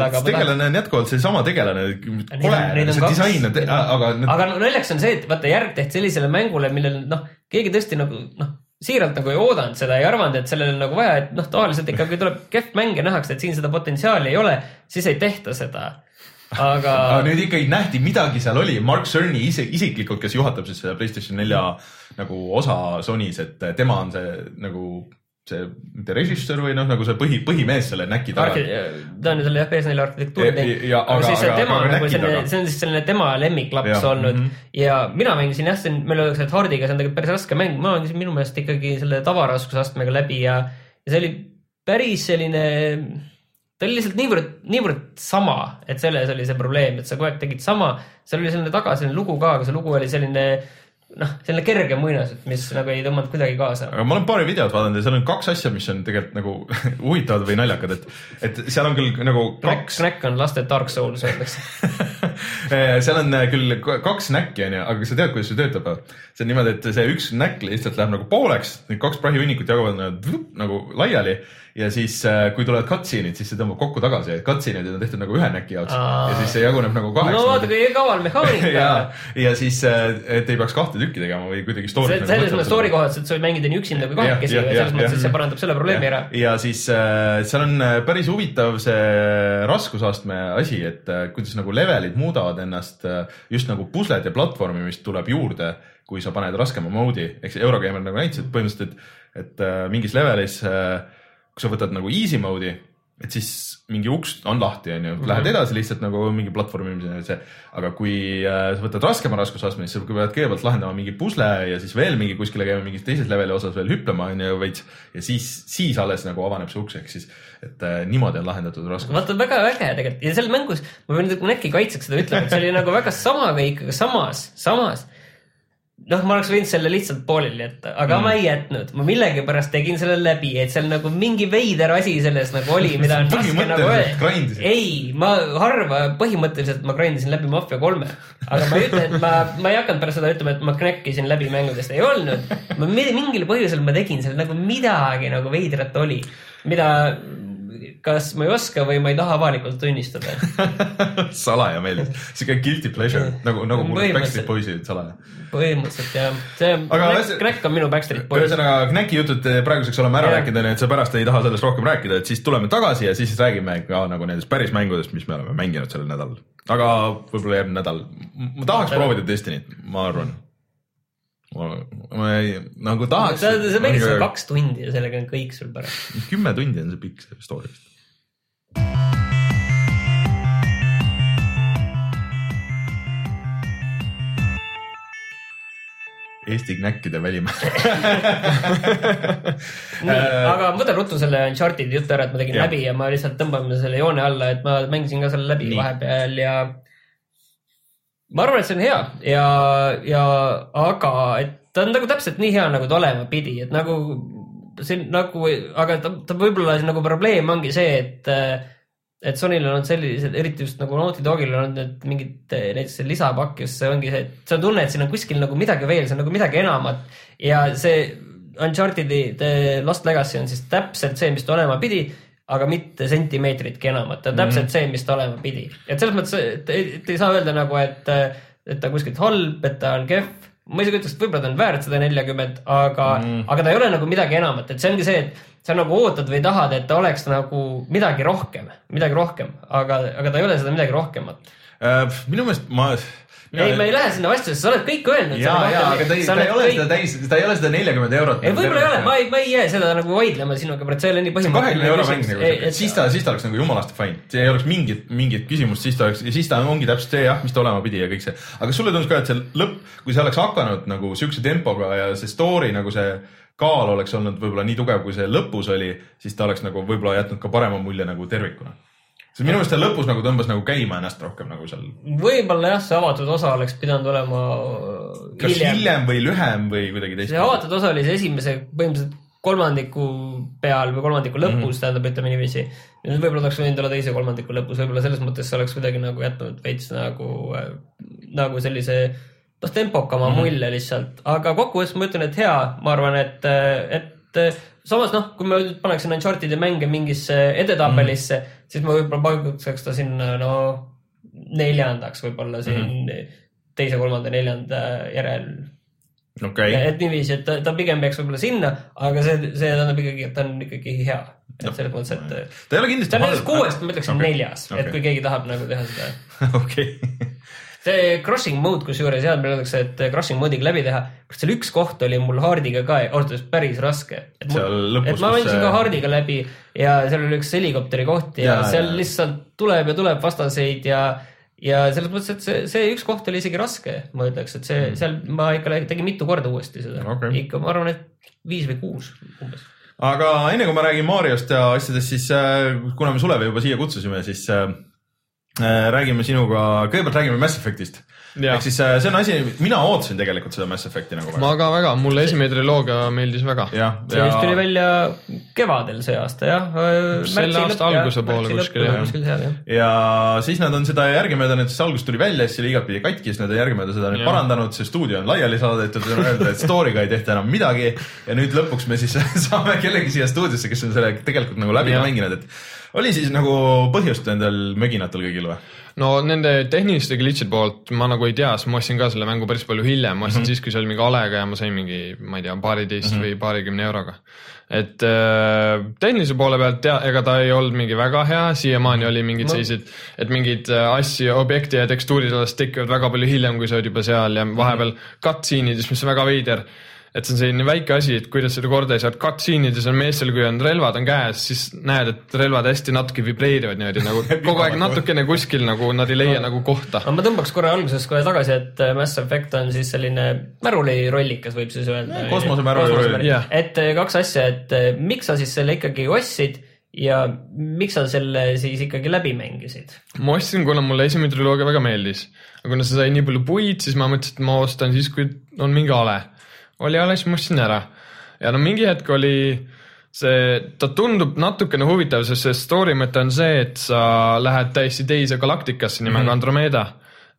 aga tegelane on jätkuvalt seesama tegelane, on, see disain on, aga need- aga no naljakas on see, et vaata järg tehti sellisele mängule, millel noh, keegi tõesti nagu noh, siiralt nagu ei oodanud seda, ei arvanud, et sellel on nagu vaja, et noh, tavaliselt ikkagi tuleb kehv mäng ja nähakse, et siin seda potentsiaali ei ole, siis ei tehta seda. Aga aga nüüd ikkagi nähti, midagi seal oli, Mark Cerny ise isiklikult, kes juhatab siis seda Playstation nelja nagu osa Sony's, et tema on see nagu see, mitte režissöör või noh, nagu see põhi, põhimees selle näki taga. ta on ju selle jah, PS4 arhitektuuri Ja- teinud, ja- aga aga- aga- tema aga nagu selline, see on siis selline tema lemmiklaps Jah, olnud. Mhm. ja mina mängisin jah, see on, meil öeldakse, et Hardiga see on tegelikult päris raske mäng, ma mängisin minu meelest ikkagi selle tavaraskusastmega läbi ja, ja see oli päris selline, ta oli lihtsalt niivõrd, niivõrd sama, et selles oli see probleem, et sa kogu aeg tegid sama, seal oli selline taga selline lugu ka, aga see lugu oli selline noh, selline kerge muinasjutt, mis nagu ei tõmmanud kuidagi kaasa. aga ma olen paari videot vaadanud ja seal on kaks asja, mis on tegelikult nagu *laughs* huvitavad või naljakad, et, et seal on küll nagu kaks, Knack on laste Dark Souls öeldakse. *laughs* seal on küll k- kaks näkki onju, aga sa tead, kuidas see töötab või? see on niimoodi, et see üks näkk lihtsalt läheb nagu pooleks, need kaks prahihunnikut jaguvad nagu, nagu laiali ja siis, kui tulevad cutscene'id, siis see tõmbab kokku tagasi, et cutscene'id on tehtud nagu ühe näki jaoks. Aa. ja siis see jaguneb nagu kaheks. no vaata, kui kaval mehaanika. *laughs* Ja, ja siis, et ei peaks kahte tükki tegema või kuidagi story't selles mõttes story kohas, et sa võid mängida nii üksinda kui kahekesi Jah, ja jah, selles mõttes, see parandab selle probleemi ära. ja siis äh, seal on äh, päris huvitav see raskusastme asi, et äh, kuidas nagu levelid muudavad ennast äh, just nagu pusled ja platvormimist tuleb juurde, kui sa paned raskema mode'i, ehk see Eurogeimer nagu näitas, et põhimõtteliselt, et, et äh, mingis levelis äh,, kui sa võtad nagu easy mode'i, et siis mingi uks on lahti, onju, lähed edasi lihtsalt nagu mingi platvormimise see, aga kui äh, sa võtad raskema raskusastme, siis sa pead kõigepealt lahendama mingi pusle ja siis veel mingi kuskile käima mingis teises leveli osas veel hüppama onju veits. Ja siis, siis alles nagu avaneb see uks, ehk siis, et äh, niimoodi on lahendatud raskus. vaata, väga äge tegelikult. Ja seal mängus, ma pean nüüd äkki kaitseks seda ütlema, et see oli nagu väga sama kõik, aga samas, samas noh, ma oleks võinud selle lihtsalt pooleli jätta, aga mm. ma ei jätnud, ma millegipärast tegin selle läbi, et seal nagu mingi veider asi selles nagu oli, mida *laughs* on raske nagu grindisid. ei, ma harva, põhimõtteliselt ma grindisin läbi Mafia kolme, aga ma ei ütle, et ma, ma ei hakanud pärast seda ütlema, et ma knäkkisin läbi mängudest, ei olnud. ma mi- mingil põhjusel ma tegin seal nagu midagi nagu veidrat oli, mida kas ma ei oska või ma ei taha avalikult tunnistada. *laughs* salaja meeldis, siuke guilty pleasure nagu, nagu mul Põhimõtteliselt. Backstreet Boysid salaja. põhimõtteliselt jah, see Aga ühes- Knack on minu Backstreet Boys. ühesõnaga Knäki jutud eh, praeguseks oleme ära rääkinud, onju, et sa pärast ei taha sellest rohkem rääkida, et siis tuleme tagasi ja siis räägime ka nagu nendest päris mängudest, mis me oleme mänginud sellel nädalal. aga võib-olla järgmine nädal, ma tahaks proovida Destiny't, ma arvan. ma, ma ei, nagu tahaks. sa, sa mängid seda kaks tundi ja sellega on kõik sul pärast. kümme tundi on see pikk see story vist. Eesti knäkkide välimäär. *laughs* aga ma võtan ruttu selle Uncharted'i jutu ära, et ma tegin Jah. läbi ja ma lihtsalt tõmban selle joone alla, et ma mängisin ka selle läbi nii. vahepeal ja ma arvan, et see on hea. Ja, ja aga, et ta on nagu täpselt nii hea, nagu ta olema pidi, et nagu see on nagu, aga ta, ta võib-olla nagu probleem ongi see, et et Sonyl on sellised, eriti just nagu Naughty Dogil on need mingid eh, näiteks see lisapakk, just see ongi see, et sa tunned, et siin on kuskil nagu midagi veel, see on nagu midagi enamat. Ja see Uncharted'i The Lost Legacy on siis täpselt see, mis ta olema pidi, aga mitte sentimeetritki enamat, ta on täpselt see, mis ta olema pidi. et selles mõttes, et ei saa öelda nagu, et, et ta on kuskilt halb, et ta on kehv. ma isegi ütleks, et võib-olla ta on väärt seda neljakümmet, aga mm., aga ta ei ole nagu midagi enamat, et see ongi see, et sa nagu ootad või tahad, et ta oleks nagu midagi rohkem, midagi rohkem, aga, aga ta ei ole seda midagi rohkemat. minu meelest ma. ei, me ei lähe sinna vastu, sest sa oled kõik öelnud. ja, ja, aga ta ei, ta ei ole seda täis, ta ei ole seda neljakümmet eurot. ei, võib-olla ei ole, ma ei, ma ei jää seda nagu vaidlema sinuga, see ole nii kahekümne euro mäng põhimõtteline nagu, siis ta, siis ta oleks nagu jumalast fine, see ei oleks mingit, mingit küsimust, siis ta oleks, siis ta ongi täpselt see jah, mis ta olema pidi ja kõik see. aga sulle tundus ka, et see lõpp, kui see oleks hakanud nagu siukse tempoga ja see story nagu see kaal oleks olnud võib-olla nii tugev, kui see lõpus oli, siis ta oleks nagu võib-olla jätnud ka parema mulje nagu tervikuna. Sest minu meelest ta lõpus nagu tõmbas nagu käima ennast rohkem nagu seal. võib-olla jah, see avatud osa oleks pidanud olema kas hiljem, hiljem. või lühem või kuidagi see teistmoodi? avatud osa oli see esimese põhimõtteliselt kolmandiku peal või kolmandiku lõpus mm -hmm. tähendab, ütleme niiviisi. nüüd võib-olla oleks võinud olla teise kolmandiku lõpus, võib-olla selles mõttes see oleks kuidagi nagu jätnud veits nagu, nagu sellise noh, tempokama mm. -hmm. mulje lihtsalt, aga kokkuvõttes ma ütlen, et hea, ma arvan, et, et samas noh, kui ma nüüd paneksin Uncharted'i mänge mingisse edetabelisse mm, -hmm. Siis ma võib-olla paigutaks ta sinna no neljandaks võib-olla siin mm -hmm. teise, kolmanda, neljanda järel. okei, et niiviisi, et ta, ta pigem peaks võib-olla sinna, aga see, see tähendab ikkagi, et ta on ikkagi hea. et selles mõttes, et ta ei ole kindlasti ta on näiteks kuuest, ma ütleksin Okei. neljas, et Okei. kui keegi tahab nagu teha seda *laughs* okei, see crossing mode kusjuures jah, meil öeldakse, et crossing mode'iga läbi teha, kus seal üks koht oli mul hard'iga ka ausalt öeldes päris raske. et, ma andsin see- ka hard'iga läbi ja seal oli üks helikopteri koht ja, ja seal jaa. lihtsalt tuleb ja tuleb vastaseid ja ja selles mõttes, et see, see üks koht oli isegi raske, ma ütleks, et see, seal ma ikka tegin mitu korda uuesti seda Mm. Okei. ikka ma arvan, et viis või kuus umbes. aga enne kui ma räägin Mariost ja asjadest, siis äh, kuna me Sulevi juba siia kutsusime, siis äh, räägime sinuga, kõigepealt räägime Mass Effectist. Ehk siis äh, see on asi, mina ootasin tegelikult seda Mass Effecti nagu väga. ma ka väga, mulle esimene triloogia meeldis väga. see vist tuli välja kevadel see aasta jah. Selle aasta alguse poole kuskil, jah. jah. ja siis nad on seda järgemööda, nüüd see algus tuli välja, siis oli igatpidi katki, siis nad on järgemööda seda nüüd Jah. parandanud, see stuudio on laiali saadetud, on öeldud, et story'ga ei tehta enam midagi ja nüüd lõpuks me siis *laughs* saame kellegi siia stuudiosse, kes on selle tegelikult nagu läbi mänginud, et oli siis nagu põhjust nendel möginatel kõigil või? no nende tehniliste glitch'ide poolt ma nagu ei tea, sest ma ostsin ka selle mängu päris palju hiljem, ma ostsin mm -hmm. siis, kui see oli mingi Alega ja ma sain mingi, ma ei tea, paariteist mm -hmm. või paarikümne euroga. et äh, tehnilise poole pealt ja ega ta ei olnud mingi väga hea, siiamaani oli mingid No. sellised, et mingeid äh, asju, objekte ja tekstuurid alles tekivad väga palju hiljem, kui sa oled juba seal ja vahepeal cutscene'ides, mis on väga veider et see on selline väike asi, et kuidas seda korda ei saa, et cutscene'ides on meestel, kui on relvad on käes, siis näed, et relvad hästi natuke vibreerivad niimoodi nagu *laughs* kogu aeg natukene kuskil nagu nad ei leia nagu kohta. aga ma tõmbaks korra alguses kohe tagasi, et äh, Mass Effect on siis selline märulirollikas, võib siis öelda. kosmosemäruliroll. Jah. et äh, kaks asja, et äh, miks sa siis selle ikkagi ostsid ja miks sa selle siis ikkagi läbi mängisid? ma ostsin, kuna mulle esimene triloogia väga meeldis, aga kuna see sai nii palju puid, siis ma mõtlesin, et ma ostan siis, kui on mingi ale. Oli siis ma ostsin ära ja no mingi hetk oli see, ta tundub natukene huvitav, sest see story mõte on see, et sa lähed täiesti teise galaktikasse nimega mm -hmm. Andromeda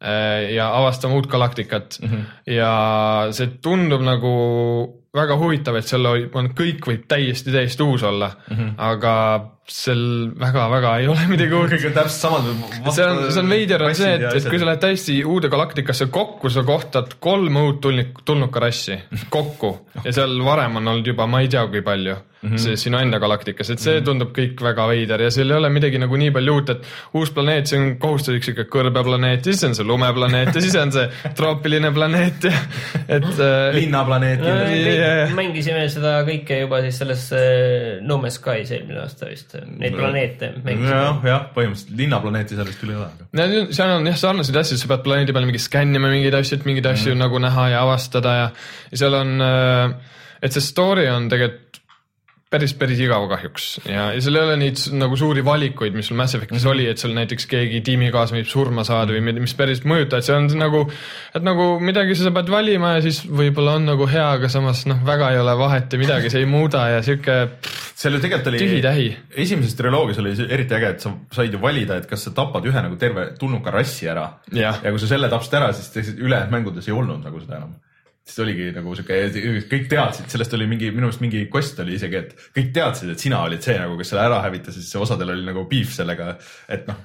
eh, ja avastama uut galaktikat mm. -hmm. ja see tundub nagu väga huvitav, et seal on, kõik võib täiesti, täiesti uus olla mm, -hmm. aga seal väga-väga ei ole midagi uut kõik on täpselt samad. see on, see on veider on see, et, et kui sa lähed täiesti uude galaktikasse kokku, sa kohtad kolm uut tulnik, tulnukarassi kokku *laughs* ja seal varem on olnud juba ma ei tea, kui palju mm -hmm. see sinu enda galaktikas, et see tundub kõik väga veider ja seal ei ole midagi nagu nii palju uut, et uus planeet, see on kohustuslik sihuke kõrbeplaneet ja siis on see lumeplaneet ja siis on see *laughs* troopiline planeet ja et äh, linnaplaneet no,. Jaa, jaa. mängisime seda kõike juba siis selles äh, No Man's Skies eelmine aasta vist, neid planeete mängisime. jah, jah, põhimõtteliselt linnaplaneeti seal vist küll ei ole. seal on jah sarnaseid asju, sa pead planeedi peal mingi skännima mingeid asju, et mingeid asju mm. nagu näha ja avastada ja, ja seal on, et see story on tegelikult päris, päris igav kahjuks ja, ja seal ei ole neid nagu suuri valikuid, mis sul Mass Effectis -hmm. oli, et sul näiteks keegi tiimikaaslane võib surma saada või mis päris mõjutavad, see on nagu, et nagu midagi sa pead valima ja siis võib-olla on nagu hea, aga samas noh, väga ei ole vahet ja midagi see ei muuda ja sihuke seal ju tegelikult oli tühi-tähi. esimeses triloogias oli eriti äge, et sa said ju valida, et kas sa tapad ühe nagu terve tulnuka rassi ära Jah. ja kui sa selle tapsid ära, siis ülejäänud mängudes ei olnud nagu seda enam. Siis oligi nagu siuke, kõik teadsid, sellest oli mingi, minu meelest mingi quest oli isegi, et kõik teadsid, et sina olid see nagu, kes selle ära hävitas ja siis osadel oli nagu beef sellega, et noh,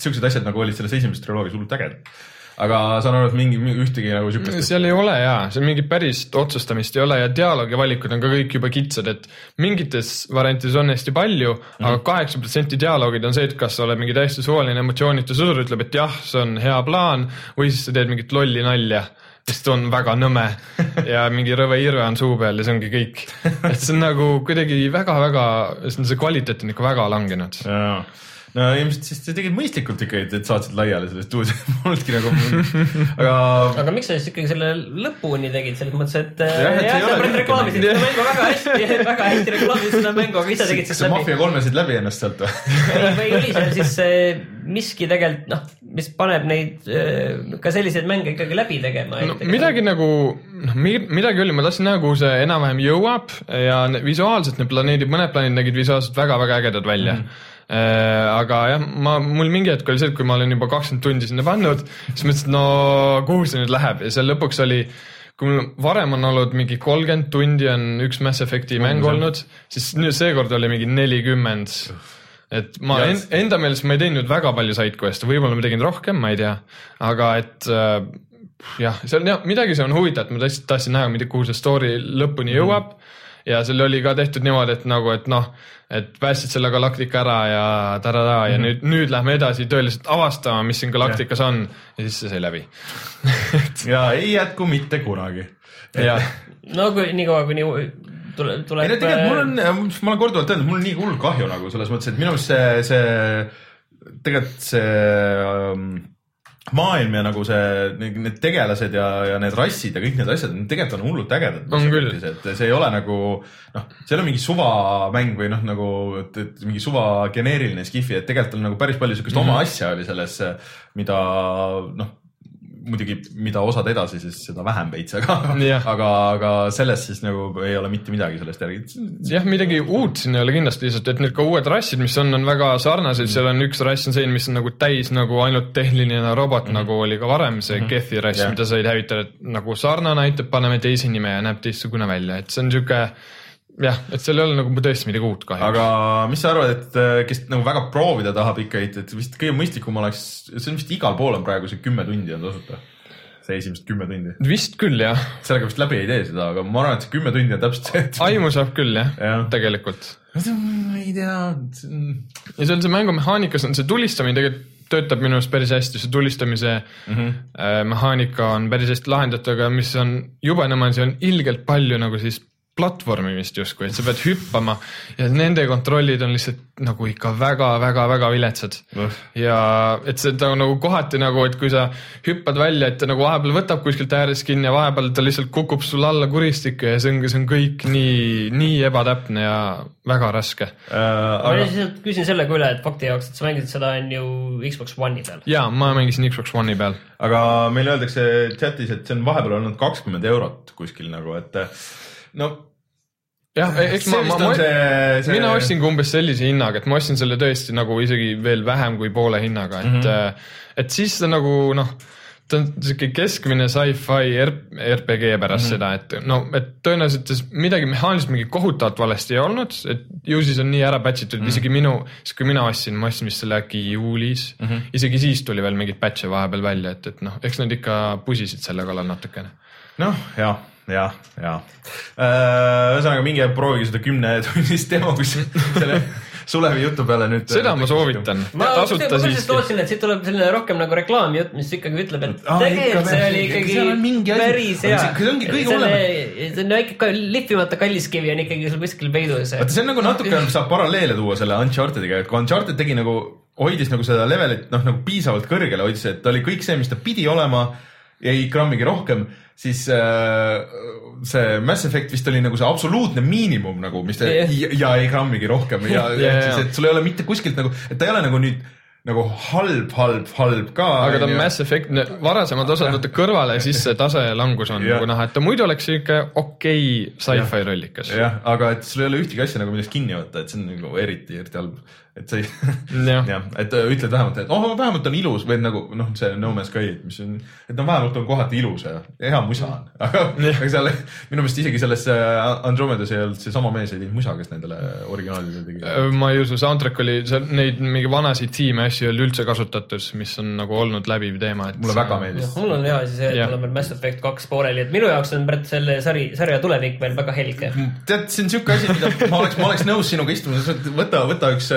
siuksed asjad nagu olid selles esimeses triloogias hullult ägedad. aga saan aru, et mingi ühtegi nagu siukest. seal ei ole jaa, seal mingit päris otsustamist ei ole ja dialoogi valikud on ka kõik juba kitsad, et mingites variantides on hästi palju mm, -hmm. aga kaheksa protsenti dialoogid on see, et kas sa oled mingi täiesti suvaline emotsioonitu sõdur, ütleb, et jah, see on hea plaan või siis sa teed mingit lolli nalja mis on väga nõme *laughs* ja mingi rõve irve on suu peal ja see ongi kõik. et see on nagu kuidagi väga-väga, see kvaliteet on ikka väga langenud. No ilmselt siis te tegid mõistlikult ikka, et saatsid laiali selle stuudio, *laughs* polnudki nagu, aga aga miks sa siis ikkagi selle lõpuni tegid, selles mõttes, et äh, Jah, et ei sõbrad lühike reklaamisid seda mängu väga hästi, *laughs* väga hästi reklaamisid seda mängu, aga ise tegid siis sa läbi. Mafia kolmesid läbi ennast sealt või? või või oli seal siis äh, miski tegelikult noh, mis paneb neid äh, ka selliseid mänge ikkagi läbi tegema no midagi nagu, noh, midagi oli, ma tahtsin näha, kuhu see enam-vähem jõuab ja ne- visuaalselt need planeedid, mõned planeedid nägid visuaalselt väga-väga ägedad välja mm. -hmm. Aga jah, ma, mul mingi hetk oli see, et kui ma olin juba kakskümmend tundi sinna pannud, siis mõtlesin, et no kuhu see nüüd läheb? Ja seal lõpuks oli kui mul varem on olnud mingi kolmkümmend tundi on üks Mass Effect'i mäng see? olnud, siis nüüd seekord oli mingi nelikümmend. et ma Ja- en, enda meelest ma ei teinud väga palju side quest'e, võib-olla ma tegin rohkem, ma ei tea, aga et äh, jah, seal jah, midagi seal on huvitavat, ma tõesti tahtsin näha, mida, kuhu see story lõpuni jõuab ja seal oli ka tehtud niimoodi, et nagu, et noh, et päästsid selle galaktika ära ja tarada ja nüüd, nüüd lähme edasi tõeliselt avastama, mis siin galaktikas on ja siis see sai läbi. *laughs* ja ei jätku mitte kunagi. no kui niikaua, kuni tuleb, ei tuleb. no tegelikult mul on, ma olen korduvalt öelnud, mul on nii hull kahju nagu selles mõttes, et minu meelest see, see tegelikult see ähm, maailm ja nagu see, need tegelased ja, ja need rassid ja kõik need asjad, tegelikult on hullult ägedad. On küll. et see ei ole nagu noh, see ei ole mingi suvamäng või noh, nagu et, et mingi suva geneeriline skifi, et tegelikult on nagu päris palju siukest mm -hmm. oma asja oli selles, mida noh muidugi, mida osad edasi, siis seda vähem veits, *laughs* aga aga, aga sellest siis nagu ei ole mitte midagi sellest järgi. jah, midagi uut siin ei ole kindlasti lihtsalt, et need ka uued rassid, mis on, on väga sarnased, seal on üks rass on selline, mis on nagu täis nagu ainult tehniline robot mm, -hmm. nagu oli ka varem see mm -hmm. Gethi rass Jah. mida said hävitada, et nagu sarnane aitab, paneme teise nime ja näeb teistsugune välja, et see on sihuke jah, et seal ei ole nagu tõesti midagi uut kahjuks. aga mis sa arvad, et äh, kes nagu väga proovida tahab ikka, et, et vist kõige mõistlikum oleks, see on vist igal pool on praegu see kümme tundi on tasuta. see esimesed kümme tundi. vist küll jah, sellega vist läbi ei tee seda, aga ma arvan, et see kümme tundi on täpselt see, et. aimu saab küll jah ja., tegelikult. ma ei tea, ja seal see mängumehaanikas on see tulistamine tegelikult töötab minu arust päris hästi, see tulistamise mm. -hmm. mehaanika on päris hästi lahendatud, aga mis on jube nõme, see on ilgelt palju nagu siis platvormimist justkui, et sa pead hüppama ja nende kontrollid on lihtsalt nagu ikka väga-väga-väga viletsad. ja et seda on nagu kohati nagu, et kui sa hüppad välja, et ta nagu vahepeal võtab kuskilt äärest kinni ja vahepeal ta lihtsalt kukub sul alla kuristikku ja see on, see on kõik nii, nii ebatäpne ja väga raske ma aga lihtsalt küsin selle ka üle, et fakti jaoks, et sa mängisid seda on ju Xbox One'i peal. ja ma mängisin Xbox One'i peal. aga meile öeldakse chatis, et see on vahepeal olnud kakskümmend eurot kuskil nagu, et no jah, eks see ma, ma, see, see mina ostsin ka umbes sellise hinnaga, et ma ostsin selle tõesti nagu isegi veel vähem kui poole hinnaga, et mm, -hmm. et siis ta nagu noh, ta on sihuke keskmine sci-fi RPG pärast mm -hmm. seda, et no, et tõenäoliselt midagi mehaaniliselt mingi kohutavalt valesti ei olnud, et ju siis on nii ära patch itud mm, -hmm. isegi minu, siis kui mina ostsin, ma ostsin vist selle äkki juulis mm, -hmm. isegi siis tuli veel mingeid patch'e vahepeal välja, et, et noh, eks nad ikka pusisid selle kallal natukene. noh, jah, jah, jah. ühesõnaga minge proovige seda kümnetunnist demo, kus *laughs* selle Sulevi jutu peale nüüd. seda ma soovitan, ma lihtsalt lootsin, et siit tuleb selline rohkem nagu reklaamjutt, mis ikkagi ütleb, et Aa, tegelikult see oli ikka ikkagi päris hea. See- ongi kõige see on väike lihvimata kalliskivi on ikkagi sul kuskil peidus. vaata, see on nagu natuke *laughs* saab paralleele tuua selle Unchartediga, et kui Uncharted tegi nagu, hoidis nagu seda levelit noh, nagu piisavalt kõrgele hoidis, et ta oli kõik see, mis ta pidi olema, ei grammigi rohkem, siis äh, see Mass Effect vist oli nagu see absoluutne miinimum nagu, mis ta Jah. ja, ja ei grammigi rohkem ja, Ja, *laughs* ja ja, siis, ja. et sul ei ole mitte kuskilt nagu, et ta ei ole nagu nüüd nagu halb, halb, halb ka. aga ta on Mass Effect, varasemad osad võtta kõrvale ja siis see tase langus on Jah. nagu näha, et ta muidu oleks sihuke okei sci-fi rollikas. jah, aga et sul ei ole ühtegi asja nagu millest kinni võtta, et see on nagu eriti, eriti halb. Et sa ei, Jah. *laughs* jah, et äh, ütled vähemalt, et oh, vähemalt on ilus või nagu noh, see No Man's Sky, mis on, et no vähemalt on kohati ilus ja hea musa on, *laughs* aga, aga seal minu meelest isegi selles äh, Andromedas ei olnud seesama mees ei teinud musa, kes nendele originaalidele tegi. ma ei usu, soundtrack oli, seal neid mingi vanasid tiime asju ei olnud üldse kasutatud, mis on nagu olnud läbiv teema, et. mulle väga meeldis. mul on hea asi see, et mul on veel Mass Effect kaks pooleli, et minu jaoks on praegu selle sari, sarja tulevik veel väga helge. tead, see on siuke asi, mida ma oleks, ma oleks nõus sinuga istuma, võta, võta üks,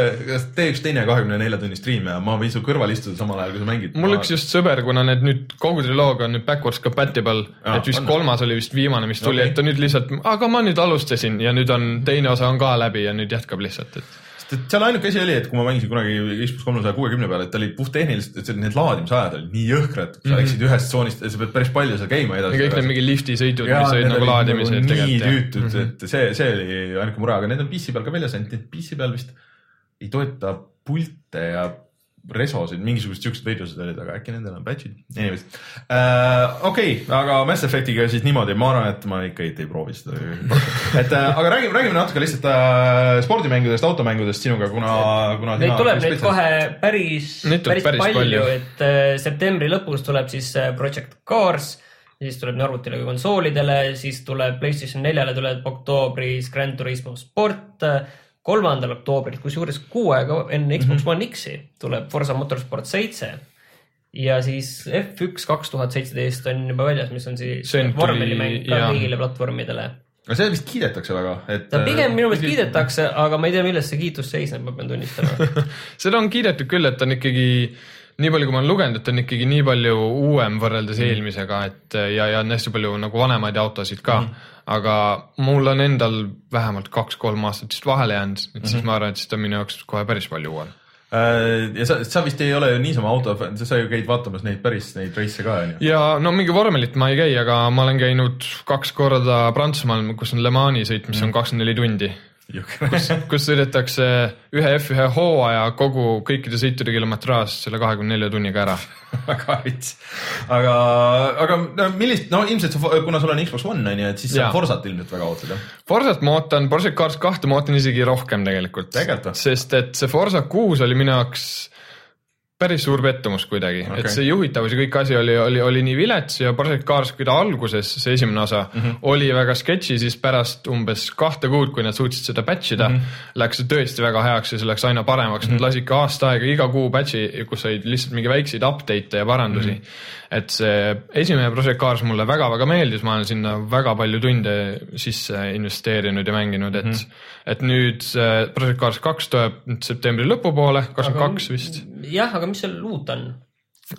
tee üks teine kahekümne nelja tunni stream ja ma võin su kõrval istuda samal ajal, kui sa mängid. mul üks just sõber, kuna need nüüd kogu triloogia on nüüd backwards compatible, et vist on. kolmas oli vist viimane, mis tuli okay., et ta nüüd lihtsalt, aga ma nüüd alustasin ja nüüd on teine osa on ka läbi ja nüüd jätkab lihtsalt, et sest et seal ainuke asi oli, et kui ma mängisin kunagi Xbox kolmesaja kuuekümne peal, et ta oli puhttehniliselt, et need laadimisajad olid nii jõhkrad, sa läksid ühest tsoonist, sa pead päris palju seal käima edasi. kõik need mingi liftisõidud, mis olid nagu laadimised nii. Mhm. tüütud, et see, see oli ainuke mure, aga need on PC peal ka väljas, ainult need PC peal vist ei toeta pilte ja resosid, mingisugused siuksed veidrused olid, aga äkki nendel on patch'id. Anyways uh,, okei okay,, aga Mass Effectiga siis niimoodi, ma arvan, et ma ikka ei, ei proovi seda. et uh, aga räägime, räägime natuke lihtsalt uh, spordimängudest, automängudest sinuga, kuna, kuna. Neid tuleb nüüd kohe päris, päris, päris palju, palju. et äh, septembri lõpus tuleb siis Project Cars, siis tuleb nii arvutile kui konsoolidele, siis tuleb Playstation neljale tuleb oktoobris Gran Turismo Sport, kolmandal oktoobril, kusjuures kuu aega enne Xbox mm -hmm. One X-i tuleb Forsa Motorsport seitse ja siis F1 kaks tuhat seitseteist on juba väljas, mis on siis vormelimäng ka kõigile platvormidele. aga seda vist kiidetakse väga, et. ta pigem minu meelest. kiidetakse, aga ma ei tea, milles see kiitus seisneb, ma pean tunnistama. *laughs* seda on kiidetud küll, et on ikkagi nii palju, kui ma olen lugenud, et on ikkagi nii palju uuem võrreldes mm. eelmisega, et ja, ja on hästi palju nagu vanemaid autosid ka mm.. aga mul on endal vähemalt kaks-kolm aastat vist vahele jäänud, et siis ma arvan, et siis ta on minu jaoks kohe päris palju uuem. Äh, ja sa, sa vist ei ole ju niisama autofänn, sa ju käid vaatamas neid päris neid reise ka onju. ja no mingi vormelit ma ei käi, aga ma olen käinud kaks korda Prantsusmaal, kus on Le Mani sõit, mis on kakskümmend neli tundi, kus sõidetakse ühe F1 hooaja kogu kõikide sõitude kilometraaž selle kahekümne nelja tunniga ära. *laughs* väga rits. aga, aga no millist, no ilmselt sa, kuna sul on Xbox One onju, et siis sa. Forsat ilmselt väga ootad jah? Forsat ma ootan, Porsche Cars kahte ma ootan isegi rohkem tegelikult sest et see Forsa kuus oli minu jaoks päris suur pettumus kuidagi okay., et see juhitavus ja kõik asi oli, oli, oli nii vilets ja Porsche Cars, kui ta alguses, see esimene osa mm, -hmm. oli väga sketši, siis pärast umbes kahte kuud, kui nad suutsid seda batch ida mm, -hmm. läks see tõesti väga heaks ja see läks aina paremaks mm, -hmm. nad lasid ka aasta aega iga kuu batch'i, kus olid lihtsalt mingi väikseid update'e ja parandusi mm. -hmm. Et see esimene Porsche Cars mulle väga-väga meeldis, ma olen sinna väga palju tunde sisse investeerinud ja mänginud, et mm, -hmm. et nüüd Porsche Cars kaks tuleb nüüd septembri lõpupoole, kakskümmend kaks vist jah, aga mis seal uut on?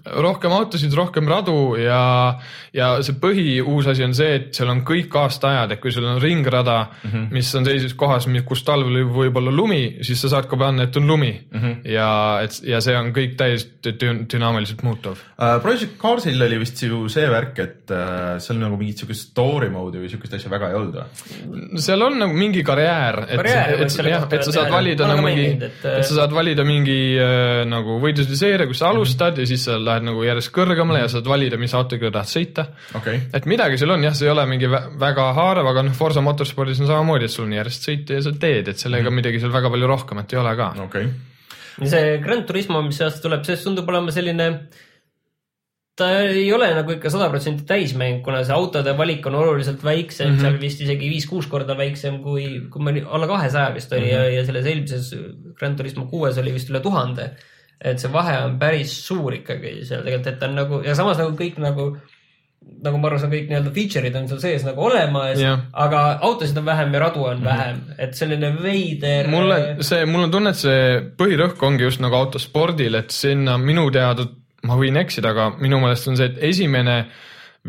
Rohkem autosid, rohkem radu ja, ja see põhiuus asi on see, et seal on kõik aastaajad, et kui sul on ringrada mm, -hmm. mis on sellises kohas, kus talvel võib olla lumi, siis sa saad ka panna, et on lumi mm. -hmm. ja, et ja see on kõik täiesti dü- dünaamiliselt muutuv. Uh, Project Carsil oli vist ju see värk, et uh, seal nagu mingit siukest story mode'i või siukest asja väga ei olnud või? seal on nagu mingi karjäär, et, et, selle jah, et sa saad valida nagu mingi, maininud, et, et sa saad valida mingi äh, nagu võidlusseeria, kus sa alustad ja siis sa lähed nagu järjest kõrgemale ja saad valida, mis autoga tahad sõita okei okay., et midagi seal on jah, see ei ole mingi vä väga haarav, aga noh, Forsa motorspordis on samamoodi, et sul on järjest sõita ja sa teed, et sellega mm. midagi seal väga palju rohkemat ei ole ka. okei okay.. see Grand Turismo, mis see aasta tuleb, see tundub olema selline, ta ei ole nagu ikka sada protsenti täismäng, kuna see autode valik on oluliselt väiksem mm, Mhm. -hmm. seal vist isegi viis-kuus korda väiksem kui, kui meil alla kahesaja vist oli mm -hmm. ja, ja selles eelmises Grand Turismo kuues oli vist üle tuhande. Et see vahe on päris suur ikkagi seal tegelikult, et ta on nagu ja samas nagu kõik nagu nagu ma aru saan, kõik nii-öelda feature'id on seal sees nagu olemas Jah., aga autosid on vähem ja radu on mm -hmm. vähem, et selline veider. mulle see, mul on tunne, et see põhirõhk ongi just nagu autospordil, et sinna minu teada, ma võin eksida, aga minu meelest on see, et esimene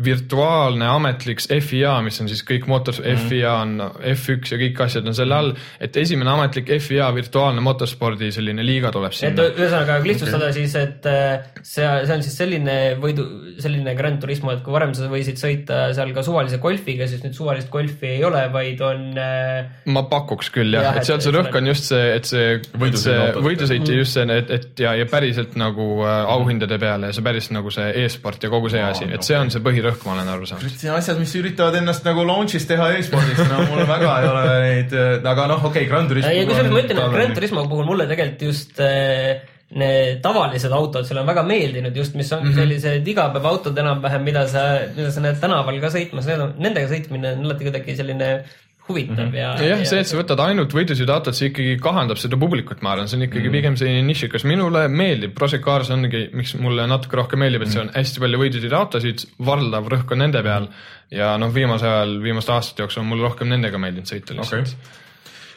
virtuaalne ametlik FIA, mis on siis kõik mootor mm, -hmm. FIA on F1 ja kõik asjad on selle all, et esimene ametlik FIA virtuaalne motorspordi selline liiga tuleb et sinna. ühesõnaga lihtsustada okay. siis, et äh, see, see on siis selline võidu, selline Grand Turismo, et kui varem sa võisid sõita seal ka suvalise golfiga, siis nüüd suvalist golfi ei ole, vaid on äh, ma pakuks küll jah ja,, et seal see et- rõhk on just see, et see, et autod. võidusõit ja just see, et, et ja, ja päriselt nagu äh, auhindade peale ja see päris nagu see e-sport ja kogu see asi, et see on see põhirõhk, ma olen aru saanud. asjad, mis üritavad ennast nagu launch'is teha e-spordis, no mul väga ei ole neid, aga noh, okei okay,, Grand Turismo. ja kusjuures ma ütlen, et Grand Turismo puhul mulle tegelikult just äh, need tavalised autod seal on väga meeldinud just, mis Mhm. on mm -hmm. sellised igapäevaautod enam-vähem, mida sa, mida sa näed tänaval ka sõitmas, nendega sõitmine on alati kuidagi selline huvitav mm -hmm. ja. Mhm. jah, see, et sa võtad ainult võidusõiduautot, see ikkagi kahandab seda publikut, ma arvan, see on ikkagi mm. pigem selline nišikas, minule meeldib, Project Cars ongi, miks mulle natuke rohkem meeldib, et see on hästi palju võidusõiduautosid, valdav rõhk on nende peal ja noh, viimasel ajal, viimaste aastate jooksul on mulle rohkem nendega meeldinud sõita lihtsalt okei.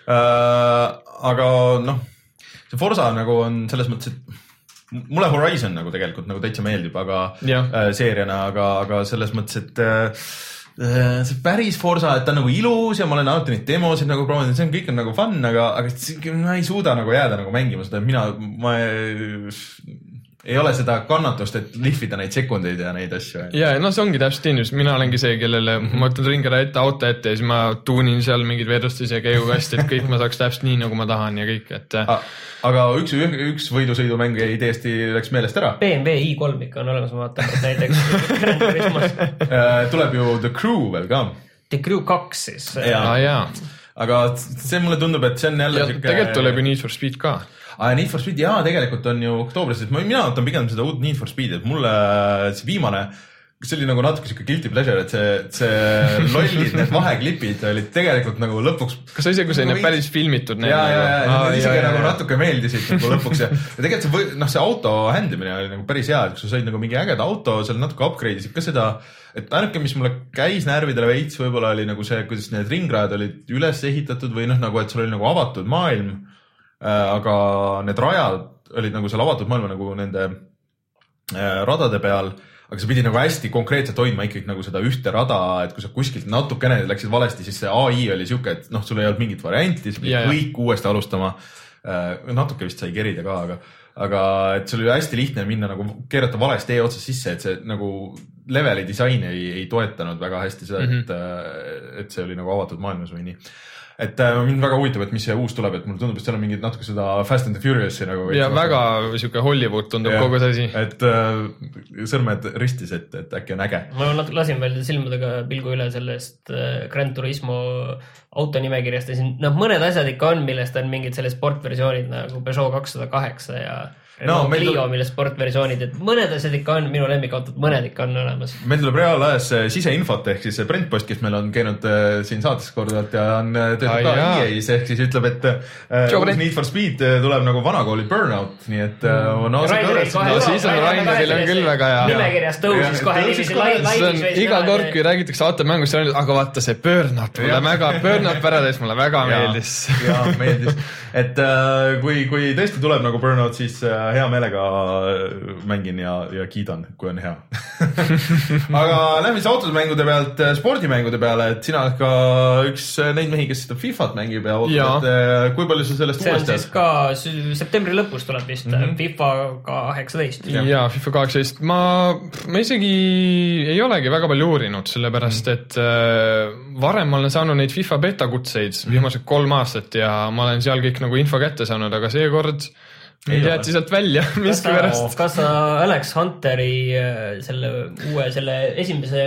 Äh, aga noh, see Forsa nagu on selles mõttes, et mulle Horizon nagu tegelikult nagu täitsa meeldib, aga Jah. äh, seeriana, aga, aga selles mõttes, et äh, see päris Forsa, et ta on nagu ilus ja ma olen alati neid demosid nagu proovinud, see on kõik on nagu fun, aga, aga ma ei suuda nagu jääda nagu mängima seda, mina, ma ei, ole seda kannatust, et lihvida neid sekundeid ja neid asju. ja, no see ongi täpselt inimesed, mina olengi see, kellele mm -hmm. ma võtan ringi ära ette auto ette ja siis ma tuunin seal mingeid vedustus ja käigukasti, et kõik ma saaks täpselt nii, nagu ma tahan ja kõik, et äh, aga üks, üks võidusõidumäng jäi täiesti, läks meelest ära. BMW i3 ikka on olemas, ma vaatan, näiteks *laughs* Grand Turismos Äh, tuleb ju The Crew veel ka, The Crew kaks siis. Jaa. aa jaa, aga see mulle tundub, et see on jälle ja tegelikult tuleb ju Need for Speed ka. ah,. Need for Speed jaa, tegelikult on ju oktoobris, et ma, mina ootan pigem seda uut Need for Speed'i, et mulle see viimane see oli nagu natuke siuke guilty pleasure, et see, see *laughs* lollid, need vaheklipid olid tegelikult nagu lõpuks kas sa ise, kui sa Nagu päris filmitud ja, ja, ja need isegi nagu natuke. meeldisid nagu lõpuks ja, *laughs* ja tegelikult see noh, see auto händimine oli nagu päris hea, et sa said nagu mingi ägeda auto, seal natuke upgrade isid ka seda, et ainuke, mis mulle käis närvidele veits, võib-olla oli nagu see, kuidas need ringrajad olid üles ehitatud või noh, nagu et sul oli nagu avatud maailm. Aga need rajad olid nagu seal avatud maailma nagu nende äh, radade peal aga sa pidid nagu hästi konkreetselt hoidma ikkagi nagu seda ühte rada, et kui sa kuskilt natukene läksid valesti, siis see ai oli sihuke, et noh, sul ei olnud mingit varianti, sa pidid kõik uuesti alustama. natuke vist sai kerida ka, aga, aga et sul oli hästi lihtne minna nagu keerata valest tee otsast sisse, et see nagu leveli disain ei, ei toetanud väga hästi seda mm, Mhm. -hmm. et, et see oli nagu avatud maailmas või nii et äh, mind väga huvitab, et mis see uus tuleb, et mulle tundub, et seal on mingid natuke seda Fast and the Furious'i nagu. ja väga sihuke Hollywood tundub Jah. kogu see asi. et äh, sõrmed ristis, et, et äkki on äge. ma natuke lasin veel silmadega pilgu üle sellest äh, Grand Turismo autonimekirjast ja siin noh, mõned asjad ikka on, millest on mingid selle sportversioonid nagu Peugeot kakssada kaheksa ja No, meil Clio tuleb-, mille sportversioonid, et mõned asjad ikka on, minu lemmikautod, mõned ikka on olemas. meil tuleb reaalajas siseinfot ehk siis see Brent Post, kes meil on käinud äh, siin saates korduvalt ja on äh, töötab ka jaa. EA-s ehk siis ütleb, et äh, uus. Need for Speed äh, tuleb nagu vanakooli Burnout, nii et äh, on ausalt öeldes. No siis on Raineril on küll väga hea. nimekirjas tõusis Ja, kohe niiviisi on laivis iga kord, kui räägitakse automängust, aga vaata see Burnout mulle väga, Burnout Paradise mulle väga *laughs* meeldis. ja meeldis, et äh, kui, kui tõesti tuleb nagu Burnout, siis äh, hea meelega äh, mängin ja, ja kiidan, kui on hea. *laughs* aga lähme siis automängude pealt äh, spordimängude peale, et sina oled ka üks äh, neid mehi, kes seda Fifat mängib ja Jaa. ootad, et kui palju sa sellest see on siis ka septembri lõpus tuleb vist mm -hmm. FIFA kaheksateist. ja FIFA kaheksateist, ma, ma isegi ei olegi väga palju uurinud, sellepärast et äh, varem ma olen saanud neid FIFA beta kutseid viimased kolm aastat ja ma olen seal kõik nagu info kätte saanud, aga seekord Ei jäeti sealt välja *laughs* miskipärast., kas sa Alex Hunteri äh, selle uue, selle esimese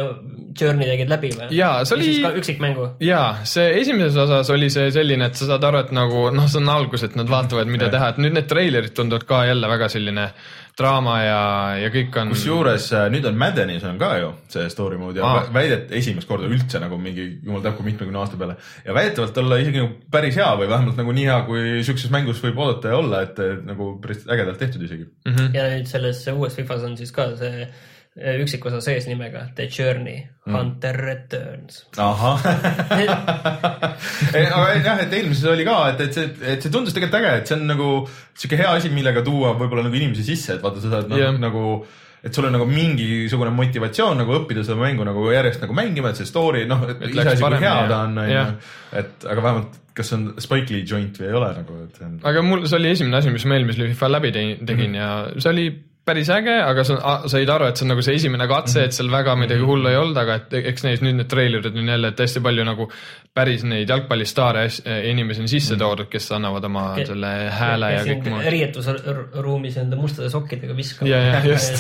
journey tegid läbi või? Jaa, see oli- üksikmängu. jaa, see esimeses osas oli see selline, et sa saad aru, et nagu noh, see on algus, et nad vaatavad, mida teha, et nüüd need treilerid tunduvad ka jälle väga selline draama ja, ja kõik on. kusjuures äh, nüüd on Maddenis on ka ju see story mode ja ah. väidet esimest korda üldse nagu mingi jumal teab kui mitmekümne aasta peale ja väidetavalt olla isegi nagu päris hea või vähemalt nagu nii hea, kui siukses mängus võib oodata ja olla, et nagu päris ägedalt tehtud isegi. Mhm. ja nüüd selles uues Fifas on siis ka see üksikosa sees nimega The Journey Mm. Hunter Returns. ahah *laughs* aga jah, et eelmises oli ka, et, et see, et see tundus tegelikult äge, et see on nagu sihuke hea asi, millega tuua võib-olla nagu inimesi sisse, et vaata, sa saad noh, Jah. nagu et sul on nagu mingisugune motivatsioon nagu õppida seda mängu nagu järjest nagu mängima, et see story noh, et iseasi, kui hea ta on, onju. et aga vähemalt, kas see on Spike Lee joint või ei ole nagu, et see on. aga mul, see oli esimene asi, mis ma eelmisel FIFA läbi tegin, tegin mm -hmm. ja see oli päris äge, aga sa a- said aru, et see on nagu see esimene katse, et seal väga midagi hullu ei olnud, aga et eks neis nüüd need treilerid on jälle, et hästi palju nagu päris neid jalgpallistaare as- inimesi on sisse toodud, kes annavad oma Ke- selle hääle ja kõik muud. riietusruumis enda mustade sokkidega viskama. Ja, ja, just.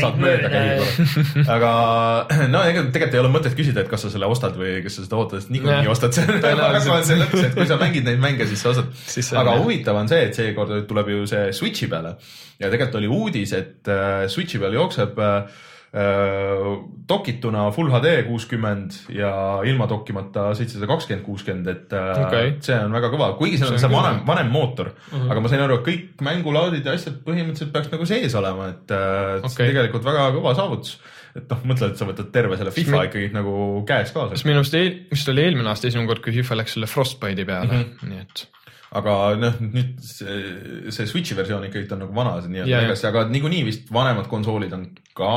saad mööda käia. aga *clears throat* no ega tegelikult ei ole mõtet küsida, et kas sa selle ostad või kas sa seda ootad, sest niikuinii ostad *laughs* selle. Tõenäoliselt. on see lõks, et kui sa mängid neid mänge, siis sa ostad see on, aga huvitav on see, et seekord tuleb ju see Switchi peale ja tegelikult oli uudis, et äh, Switchi peal jookseb äh, äh, dokituna full HD kuuskümmend ja ilma dokkimata seitsesada kakskümmend kuuskümmend, et Okei. see on väga kõva, kuigi seal on See vanem vanem mootor mm, -hmm. aga ma sain aru, et kõik mängulaadid ja asjad põhimõtteliselt peaks nagu sees olema, et et see on tegelikult väga kõva saavutus. et noh, mõtle, et sa võtad terve selle FIFA mi- ikkagi nagu käes kaasa minu arust vist oli eelmine aasta esimene kord, kui FIFA läks selle Frostbite'i peale mm, -hmm. nii et aga noh, nüüd see, see Switchi versioon ikkagi on nagu vana, nii-öelda Jaa, yeah., aga niikuinii vist vanemad konsoolid on ka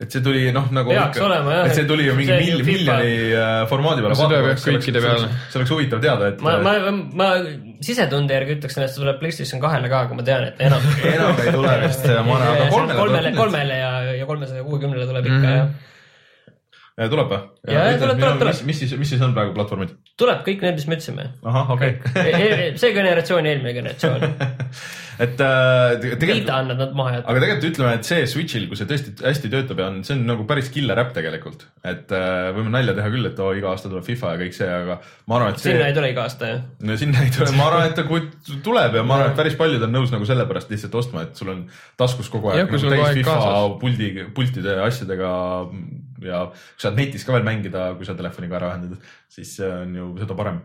et see tuli noh, nagu Peaks olema, jah. et see tuli ju mingi See on mil, miljoni äh, formaadi peale. Seda peaks kõikide peale. see oleks huvitav teada, et ma, ma, ma sisetunde järgi ütleksin, et see tuleb PlayStation kahele ka, aga ma tean, et enam. *laughs* enam ei tule vist, ma arvan, aga kolmele kolmele, kolmele ja, ja kolmesaja kuuekümnele tuleb ikka Mhm. jah. Kindlasti. tuleb või? Tuleb, tuleb, tuleb. mis, siis, mis siis on praegu platvormid? tuleb kõik need, mis me ütlesime. ahah, okei. see generatsioon ja eelmine generatsioon. *laughs* *laughs* et äh, te- Vita on nad maha jätnud. aga tegelikult ütleme, et see Switch'il, kui see tõesti hästi töötab ja on, see on nagu päris killer äpp tegelikult. et äh, võime nalja teha küll, et oo iga aasta tuleb FIFA ja kõik see, aga ma arvan, et see sinna ei tule iga aasta ju. no sinna ei tule, ma arvan, et ta tuleb ja ma arvan, et päris paljud on nõus nagu sellepärast lihtsalt ostma, et sul on taskus kogu aeg kui nagu täis FIFA kaasas. puldi, pultide ja asjadega ja saad netis ka veel mängida, kui sa telefoniga ära ühendad, siis see on ju seda parem.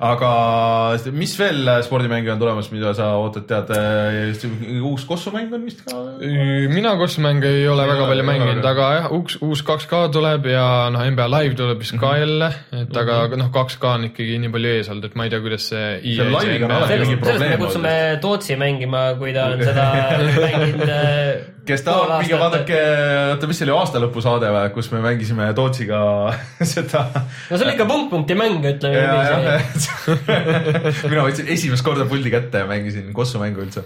Aga mis veel spordimänge on tulemas, mida sa ootad, tead, uus kossumäng on vist ka? mina kossumänge ei ole Ei väga palju mänginud, aga jah, uus, uus 2K tuleb ja noh, NBA Live tuleb vist ka jälle, et aga noh, 2K on ikkagi nii palju ees olnud, et ma ei tea, kuidas see sellest me kutsume Tootsi mängima, kui ta on *laughs* seda mänginud. Kes tahab, minge vaadake, oota, mis see oli, aastalõpusaade või, kus me mängisime Tootsiga *laughs* seda? No see oli ikka punkt-punkti mäng, ütleme ja, *laughs* mina võtsin esimest korda puldi kätte ja mängisin kossumängu üldse.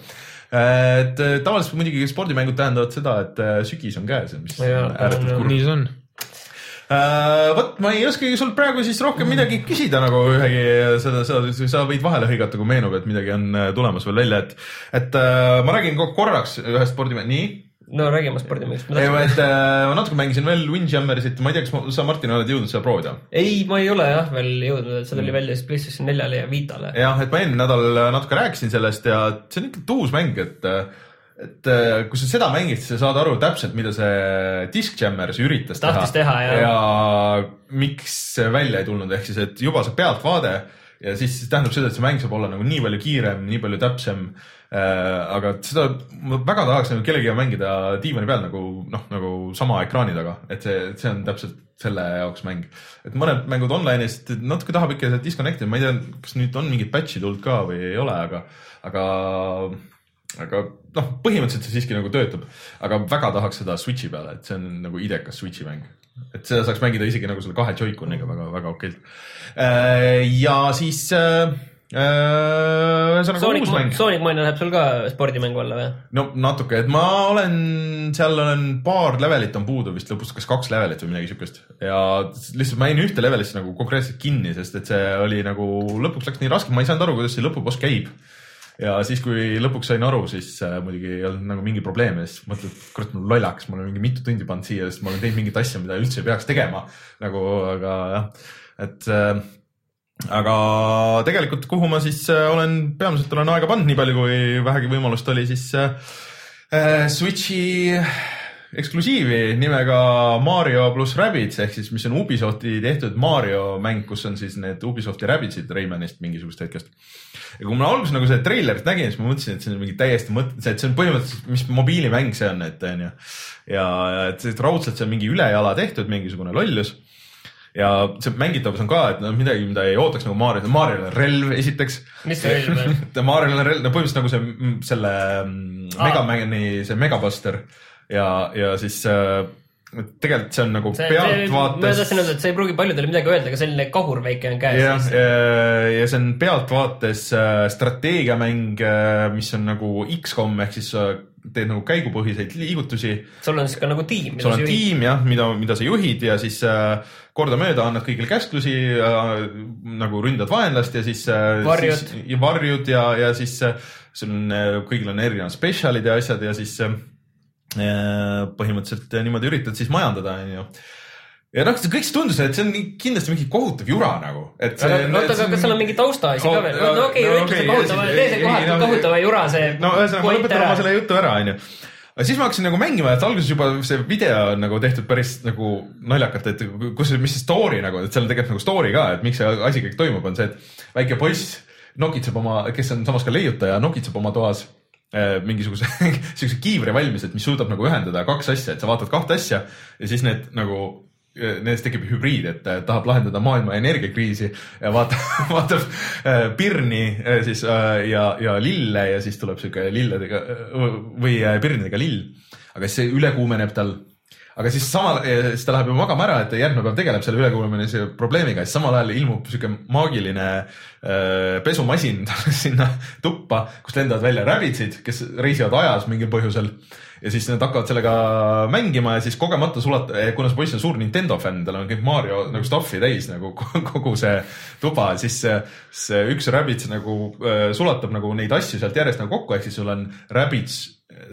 et eh, tavaliselt muidugi spordimängud tähendavad seda, et eh, sügis on käes, mis Jaa, ääretult on, kurb. nii see on. vot ma ei oskagi sul praegu siis rohkem midagi küsida nagu ühegi seda, seda, sa võid vahele hõigata, kui meenub, et midagi on tulemas veel välja, et, et eh, ma räägin ko- korraks ühest spordimängust, nii no räägime spordimängust. ei, et äh, ma natuke mängisin veel Windjammersit, ma ei tea, kas ma, sa, Martin, oled jõudnud seda proovida? ei, ma ei ole jah veel jõudnud, et see Mm. tuli välja siis PlayStation neljale ja Vitale. jah, et ma eelmine nädal natuke rääkisin sellest ja see on ikka tuus mäng, et et äh, kui sa seda mängid, siis sa saad aru täpselt, mida see Disc Jammers üritas Tahtis teha, jah. ja miks see välja ei tulnud, ehk siis, et juba see pealtvaade ja siis tähendab seda, et see mäng saab olla nagu nii palju kiirem, nii palju täpsem äh,. Aga seda ma väga tahaks nagu kellegagi mängida diivani peal nagu noh, nagu sama ekraani taga, et see, see on täpselt selle jaoks mäng. et mõned mängud online'is natuke tahab ikka seda disconnect'i, ma ei tea, kas nüüd on mingid patch'id tulnud ka või ei ole, aga, aga, aga noh, põhimõtteliselt see siiski nagu töötab, aga väga tahaks seda Switch'i peale, et see on nagu idekas Switch'i mäng. et seda saaks mängida isegi nagu selle kahe Joy-Coniga väga-väga okeilt. ja siis äh, äh, ühesõnaga Sonic uus, mäng. Sonic Mania läheb sul ka spordimängu alla või? no natuke, et ma olen, seal olen paar levelit on puudu vist lõpus, kas kaks levelit või midagi siukest ja lihtsalt ma jäin ühte levelisse nagu konkreetselt kinni, sest et see oli nagu lõpuks läks nii raske, ma ei saanud aru, kuidas see lõpuboss käib. ja siis, kui lõpuks sain aru, siis äh, muidugi ei olnud nagu mingi probleem ja siis mõtled, kurat, ma olen lollakas, ma olen mingi mitu tundi pannud siia, sest ma olen teinud mingit asja, mida üldse ei peaks tegema nagu, aga jah, et äh, aga tegelikult, kuhu ma siis äh, olen, peamiselt olen aega pannud, nii palju kui vähegi võimalust oli, siis äh, äh, Switchi eksklusiivi nimega Mario pluss Rabbids ehk siis, mis on Ubisofti tehtud Mario mäng, kus on siis need Ubisofti Rabbidsid Raymanist mingisugust hetkest. ja kui ma alguses nagu seda treilerit nägin, siis ma mõtlesin, et see on mingi täiesti mõte, et see on põhimõtteliselt, mis mobiilimäng see on, et onju. ja see- et raudselt see on mingi ülejala tehtud, mingisugune lollus ja see mängitavus on ka, et no midagi, mida ei ootaks nagu Mario, Mario'l on relv esiteks. mis see relv on? Mario'l on relv, no põhimõtteliselt nagu see, selle mm, Aa. Megamani, see Megabuster ja, ja siis äh, tegelikult see on nagu see, ma pealtvaates tahtsin öelda, et see ei pruugi paljudele midagi öelda, aga selline kahur väike on käes jah, siis. ja see on pealtvaates äh, strateegiamäng, mis on nagu X-kom ehk siis teed nagu käigupõhiseid liigutusi sul on siis ka nagu tiim. sul on tiim jah, mida, mida sa juhid ja siis äh, kordamööda annad kõigile käsklusi äh, nagu ründad vaenlast ja siis äh,. Varjud. ja varjud ja, ja siis äh, sul on äh,, kõigil on erinevad spetsialid ja asjad ja siis äh, äh, põhimõtteliselt niimoodi üritad siis majandada, onju ja noh, kõik see tundus, et see on kindlasti mingi kohutav jura nagu, et see. oota, aga kas seal on mingi taustaasi ka veel? no okei, ütle see ei, tee see no- kohutava jura see. no ühesõnaga, ma lõpetan oma selle jutu ära, onju. aga siis ma hakkasin nagu mängima, et alguses juba see video on nagu tehtud päris nagu naljakalt, et kus, mis see story nagu, et seal on tegelikult nagu story ka, et miks see asi kõik toimub, on see, et väike poiss nokitseb oma, kes on samas ka leiutaja, nokitseb oma toas äh, mingisuguse *laughs* siukse kiivri valmis, et mis suudab nagu ühendada kaks asja, et sa vaatad kahte asja ja siis need nagu Nendest tekib hübriid, et äh, tahab lahendada maailma energiakriisi ja vaatab, *laughs* vaatab äh, pirni äh, siis ja, ja lille ja siis tuleb sihuke lilledega või pirnidega lill. aga siis see üle kuumeneb tal. aga siis samal, siis ta läheb ju magama ära, et järgmine päev tegeleb selle ülekuumenemise probleemiga, siis samal ajal ilmub sihuke maagiline pesumasin *laughs* sinna tuppa, kust lendavad välja rabbitsid, kes reisivad ajas mingil põhjusel ja siis nad hakkavad sellega mängima ja siis kogemata sulat-, kuna see poiss on suur Nintendo fänn, tal on kõik Mario nagu stuff'i täis nagu *laughs* kogu see tuba, siis see, see üks Rabbids nagu äh, sulatab nagu neid asju sealt järjest nagu kokku, ehk siis sul on Rabbids,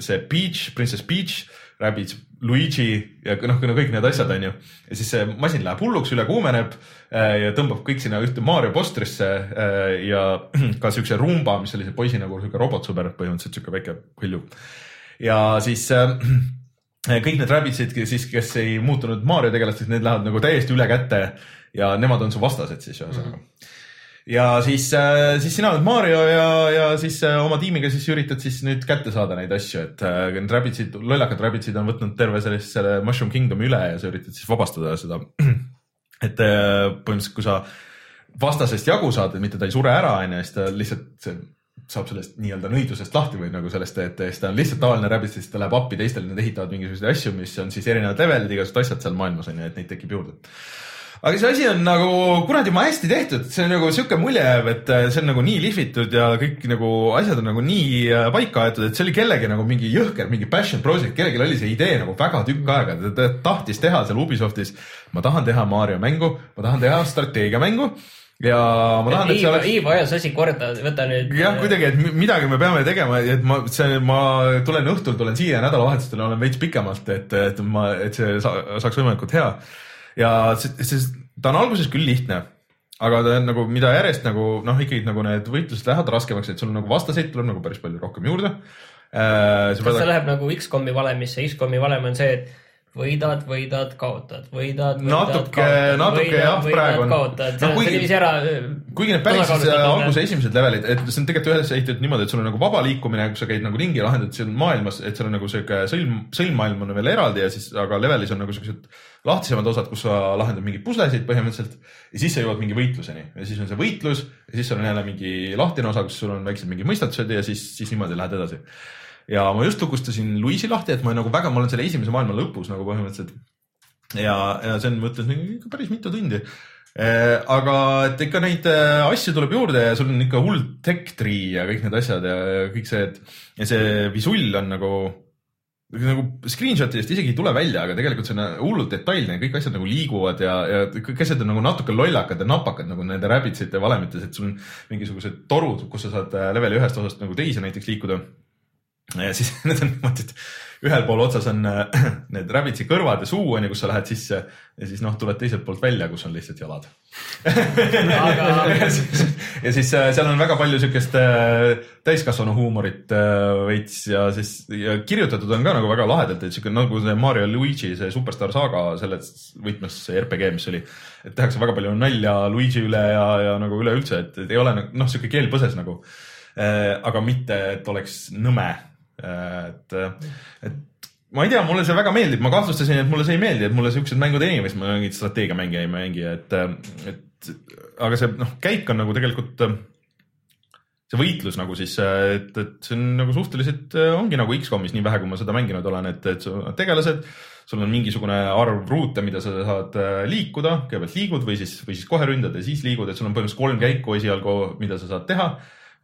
see Peach, Princess Peach, Rabbids Luigi ja noh, kõik need asjad on ju. ja siis see masin läheb hulluks, üle kuumeneb ja tõmbab kõik sinna ühte Mario postrisse ja *clears throat* ka siukse rumba, mis oli see poisi nagu siuke robotsõber, põhimõtteliselt siuke väike hõlju ja siis äh, *clears throat* kõik need Rabbitsid, siis, kes ei muutunud Mario tegelasteks, need lähevad nagu täiesti üle käte ja nemad on su vastased siis ühesõnaga mm. -hmm. ja siis, siis sina oled Mario ja, ja siis äh, oma tiimiga siis üritad siis nüüd kätte saada neid asju, et äh, need Rabbitsid, lollakad Rabbitsid on võtnud terve sellise selle Mushroom Kingdomi üle ja sa üritad siis vabastada seda. *clears throat* et äh, põhimõtteliselt, kui sa vastasest jagu saad, et mitte ta ei sure ära, onju, siis ta lihtsalt see saab sellest nii-öelda nõidusest lahti või nagu sellest, et siis ta on lihtsalt tavaline rabbit, siis ta läheb appi teistele, nad ehitavad mingisuguseid asju, mis on siis erinevad levelid, igasugused asjad seal maailmas on ju, et neid tekib juurde. Aga see asi on nagu kuradi jumala hästi tehtud, see on nagu sihuke mulje jääb, et see on nagu nii lihvitud ja kõik nagu asjad on nagu nii äh, paika aetud, et see oli kellegi nagu mingi jõhker, mingi passion project, kellelgi oli see idee nagu väga tükk aega, ta tahtis teha seal Ubisoftis. ma tahan teha Mario mängu, ma tahan teha strateegiamängu ja ma tahan, et see oleks Ivo ajas asi korda, võta nüüd. jah, kuidagi, et mi- midagi me peame tegema, et ma, see, ma tulen õhtul, tulen siia nädalavahetustel olen veits pikemalt, et, et ma, et see sa, saaks võimalikult hea. ja see, see, ta on alguses küll lihtne, aga ta on nagu, mida järjest nagu noh, ikkagi nagu need võitlused lähevad raskemaks, et sul nagu vastaseid tuleb nagu päris palju rohkem juurde äh,. kas see läheb nagu X-komi valemisse, X-komi valem on see, et võidad, võidad, kaotad, võidad, võidad, Natuke- natuke jah, praegu on- noh, kuigi- ära. kuigi need päris äh, alguse esimesed levelid, et see on tegelikult ühes ehitatud niimoodi, et sul on nagu vaba liikumine, kus sa käid nagu ringi lahendad siin maailmas, et seal on nagu sihuke sõlm, sõlmmaailm on veel eraldi ja siis, aga levelis on nagu siuksed lahtisemad osad, kus sa lahendad mingeid puslesid põhimõtteliselt ja siis sa jõuad mingi võitluseni ja siis on see võitlus ja siis sul on jälle mingi lahtine osa, kus sul on väiksed mingid mõistatused ja siis, siis niimoodi lähed edasi. Ja ma just lukustasin Luisi lahti, et ma nagu väga, ma olen selle esimese maailma lõpus nagu põhimõtteliselt ja, ja see on, ma ütlen päris mitu tundi. aga et ikka neid äh, asju tuleb juurde ja sul on ikka hull tech tree ja kõik need asjad ja, ja kõik see, et ja see visull on nagu nagu screenshot idest isegi ei tule välja, aga tegelikult see on hullult detailne, kõik asjad nagu liiguvad ja, ja kõik asjad on nagu natuke lollakad ja napakad nagu nende rabbitsite valemites, et sul on mingisugused torud, kus sa saad leveli ühest osast nagu teise näiteks liikuda. Ja siis *laughs* need on niimoodi, et ühel pool otsas on äh, *clears throat* need rabbitsi kõrvad ja suu on ju, kus sa lähed sisse ja siis noh, tuled teiselt poolt välja, kus on lihtsalt jalad. Aga- *laughs* ja siis, ja siis äh, seal on väga palju siukest äh, täiskasvanu huumorit veits ja siis ja kirjutatud on ka nagu väga lahedalt, et siuke nagu see Mario Luigi see Superstar saaga selles võtmes see RPG, mis oli, et tehakse väga palju nalja Luigi üle ja, ja nagu üleüldse, et ei ole nagu- noh, siuke keel põses nagu aga mitte, et oleks nõme et, et ma ei tea, mulle see väga meeldib, ma kahtlustasin, et mulle see ei meeldi, et mulle siuksed mängud ei meeldi, ma mingit strateegiamänge ei mängi, et, et aga see noh, käik on nagu tegelikult see võitlus nagu siis, et, et see on nagu suhteliselt ongi nagu X-komis nii vähe, kui ma seda mänginud olen, et, et sul on tegelased, sul on mingisugune arv ruute, mida sa saad äh, liikuda, kõigepealt liigud või siis, või siis kohe ründad ja siis liigud, et sul on põhimõtteliselt kolm käiku esialgu, mida sa saad teha.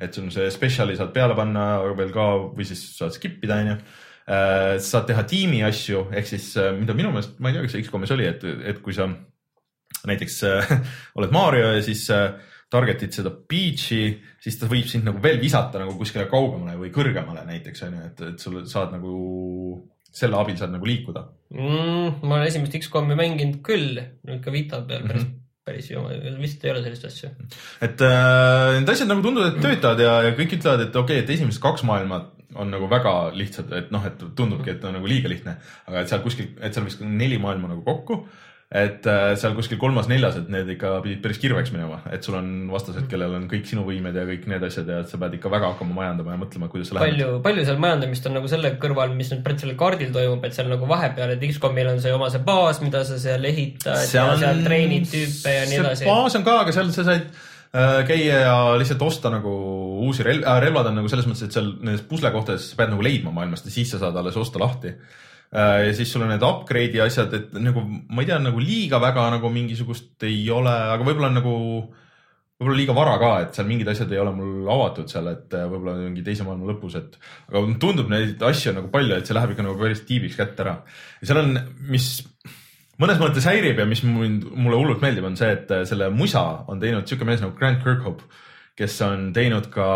Et sul on see spetsiali saad peale panna veel ka või siis saad skip ida, onju Äh, saad teha tiimi asju, ehk siis äh, mida minu meelest, ma ei tea, kas see X-komis oli, et, et kui sa näiteks äh, *laughs* oled Mario ja siis äh, target'id seda Peach'i, siis ta võib sind nagu veel visata nagu kuskile kaugemale või kõrgemale näiteks onju, et, et sul saad nagu selle abil saad nagu liikuda. mm,. ma olen esimest X-komi mänginud küll, nüüd ka Vita peal päris mm, Mhm. -hmm. Päris vist ei ole sellist asja. et äh, need asjad nagu tunduvad, et töötavad ja, ja kõik ütlevad, et okei okay,, et esimesed kaks maailma on nagu väga lihtsad, et noh, et tundubki, et on nagu liiga lihtne, aga et seal kuskil, et seal vist neli maailma nagu kokku. Et äh, seal kuskil kolmas-neljas, et need ikka pidid päris kirveks minema, et sul on vastased, kellel on kõik sinu võimed ja kõik need asjad ja et sa pead ikka väga hakkama majandama ja mõtlema, kuidas sa lähed. palju, palju seal majandamist on nagu selle kõrval, mis nüüd praegu sellel kaardil toimub, et seal nagu vahepeal, et X-komil on see oma see baas, mida sa seal ehitad seal ja seal treenid tüüpe ja nii edasi. baas on ka, aga seal sa said äh, käia ja lihtsalt osta nagu uusi relvi äh,, relvad on nagu selles mõttes, et seal nendes puslekohtades sa pead nagu leidma maailmast ja siis sa saad alles osta lahti ja siis sul on need upgrade'i asjad, et nagu ma ei tea, nagu liiga väga nagu mingisugust ei ole, aga võib-olla nagu, võib-olla liiga vara ka, et seal mingid asjad ei ole mul avatud seal, et äh, võib-olla mingi teise maailma lõpus, et aga tundub neid asju on nagu palju, et see läheb ikka nagu päris tiibiks kätte ära. ja seal on, mis mõnes mõttes häirib ja mis mind, mulle hullult meeldib, on see, et äh, selle musa on teinud siuke mees nagu Grant Kirkhope, kes on teinud ka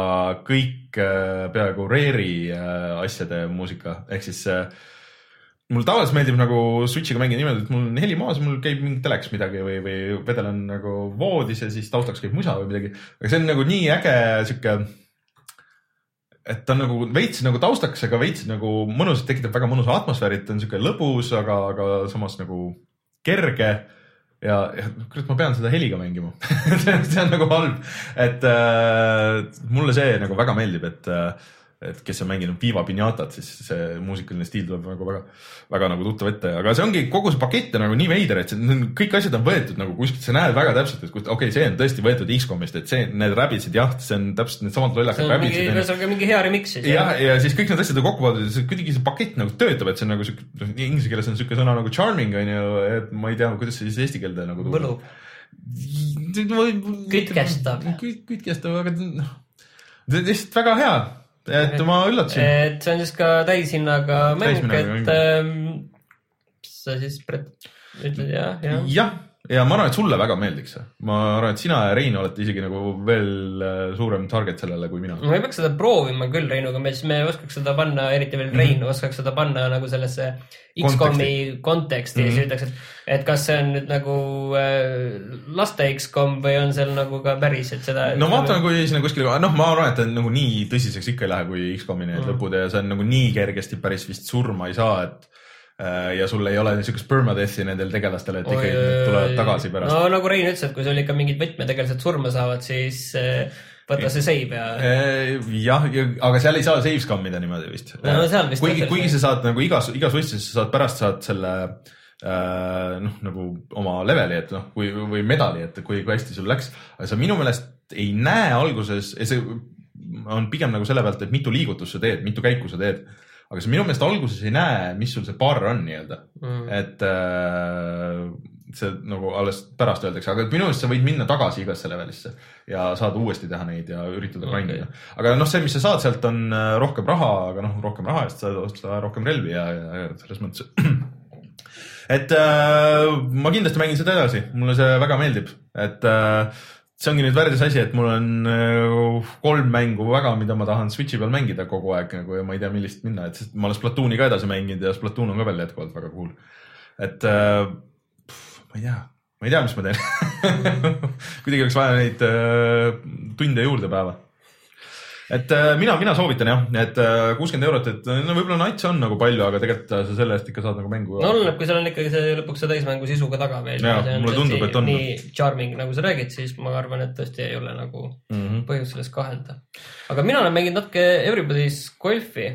kõik äh, peaaegu Rare'i äh, asjade muusika, ehk siis äh, mul tavaliselt meeldib nagu Switch'iga mängida niimoodi, et mul on heli maas, mul käib mingi teleks midagi või, või vedelen nagu voodis ja siis taustaks käib musa või midagi. aga see on nagu nii äge sihuke, et ta on nagu veits nagu taustaks, aga veits nagu mõnus, tekitab väga mõnusa atmosfääri, et ta on sihuke lõbus, aga, aga samas nagu kerge. Ja, ja kurat, ma pean seda heliga mängima. *laughs* See on nagu halb, et äh, mulle see nagu väga meeldib, et äh, et kes on mänginud Viva Pinatat, siis see muusikaline stiil tuleb nagu väga, väga nagu tuttav ette, aga see ongi kogu see pakett on nagu nii veider, et see, kõik asjad on võetud nagu kuskilt, sa näed väga täpselt, et okei okay,, see on tõesti võetud X-komist, et see, need Rabbids'id jah, see on täpselt needsamad lollakad Rabbids'id. ühesõnaga mingi hea remix siis. jah, ja siis kõik need asjad on kokku pandud ja see kuidagi see pakett nagu töötab, et see on nagu siuke, inglise keeles on siuke sõna nagu charming on ju, et ma ei tea, kuidas see siis eesti keelde nagu võlub. Kütkestav. Küt- kütkestav, aga noh, lihtsalt väga hea, et ma üllatasin. et see on siis ka täishinnaga mäng, et ähm, mis sa siis ütled jah, jah. jah, ja ma arvan, et sulle väga meeldiks see. ma arvan, et sina ja Rein olete isegi nagu veel äh, suurem target sellele kui mina. ma ei peaks seda proovima küll Reinuga, me siis me oskaks seda panna, eriti veel Rein oskaks seda panna nagu sellesse X-komi konteksti ja siis ütleks, et, et kas see on nüüd nagu äh, laste X-kom või on seal nagu ka päris, et seda. no vaatame, kui sinna kuskile, noh, ma arvan, et ta nagu nii tõsiseks ikka ei lähe, kui X-komi need Mm. lõpud ja see on nagu nii kergesti päris vist surma ei saa, et ja sul ei ole niisugust permadeath'i nendel tegelastel, et ikkagi tulevad tagasi pärast no nagu Rein ütles, et kui sul ikka mingid võtmetegelased surma saavad, siis äh, võta see save ja. Eh, jah, aga seal ei saa save scammida niimoodi vist. No vist kuigi, kuigi sa saad nagu igas, igas võistluses sa saad pärast saad selle äh, noh, nagu oma leveli, et noh, kui või medali, et kui, kui hästi sul läks, aga sa minu meelest ei näe alguses, see on pigem nagu selle pealt, et mitu liigutust sa teed, mitu käiku sa teed. Aga sa minu meelest alguses ei näe, mis sul see bar on nii-öelda Mm. et äh, see nagu alles pärast öeldakse, aga minu meelest sa võid minna tagasi igasse levelisse ja saad uuesti teha neid ja üritada grind ida. aga noh, see, mis sa saad sealt on äh, rohkem raha, aga noh, rohkem raha eest saad osta rohkem relvi ja, ja, ja selles mõttes. *clears throat* et äh, ma kindlasti mängin seda edasi, mulle see väga meeldib, et äh, see ongi nüüd värdjas asi, et mul on äh, kolm mängu väga, mida ma tahan Switch'i peal mängida kogu aeg nagu ja ma ei tea, millist minna, et ma olen Splatooni ka edasi mänginud ja Splatoon on ka veel jätkuvalt väga cool. et äh, pff, ma ei tea, ma ei tea, mis ma teen. *laughs* kuidagi oleks vaja neid äh, tunde juurde päeva. Et äh, mina, mina soovitan jah, et äh, kuuskümmend eurot, et no võib-olla nats on nagu palju, aga tegelikult äh, sa selle eest ikka saad nagu mängu. no oleneb, kui seal on ikkagi see lõpuks see täismängu sisu ka taga veel. Mulle tundub, et on. nii charming, nagu sa räägid, siis ma arvan, et tõesti ei ole nagu mm. -hmm. põhjust selles kahelda. aga mina olen mänginud natuke Everybody's golfi.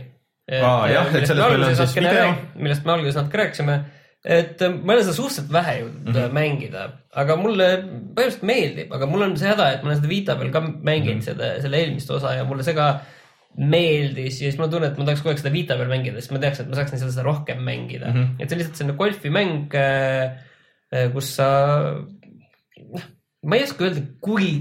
Aa, jah, et sellest meil on siis video. millest me alguses natuke rääkisime. Et äh, ma olen seda suhteliselt vähe jõudnud mm. -hmm. mängida, aga mulle põhimõtteliselt meeldib, aga mul on see häda, et ma olen seda Vita peal ka mänginud mm. -hmm. seda, selle eelmist osa ja mulle see ka meeldis ja siis mul on tunne, et ma tahaks kogu aeg seda Vita peal mängida, sest ma teaks, et ma saaksin seda, seda rohkem mängida mm. -hmm. et see on lihtsalt selline golfimäng, kus sa, noh, ma ei oska öelda, kui,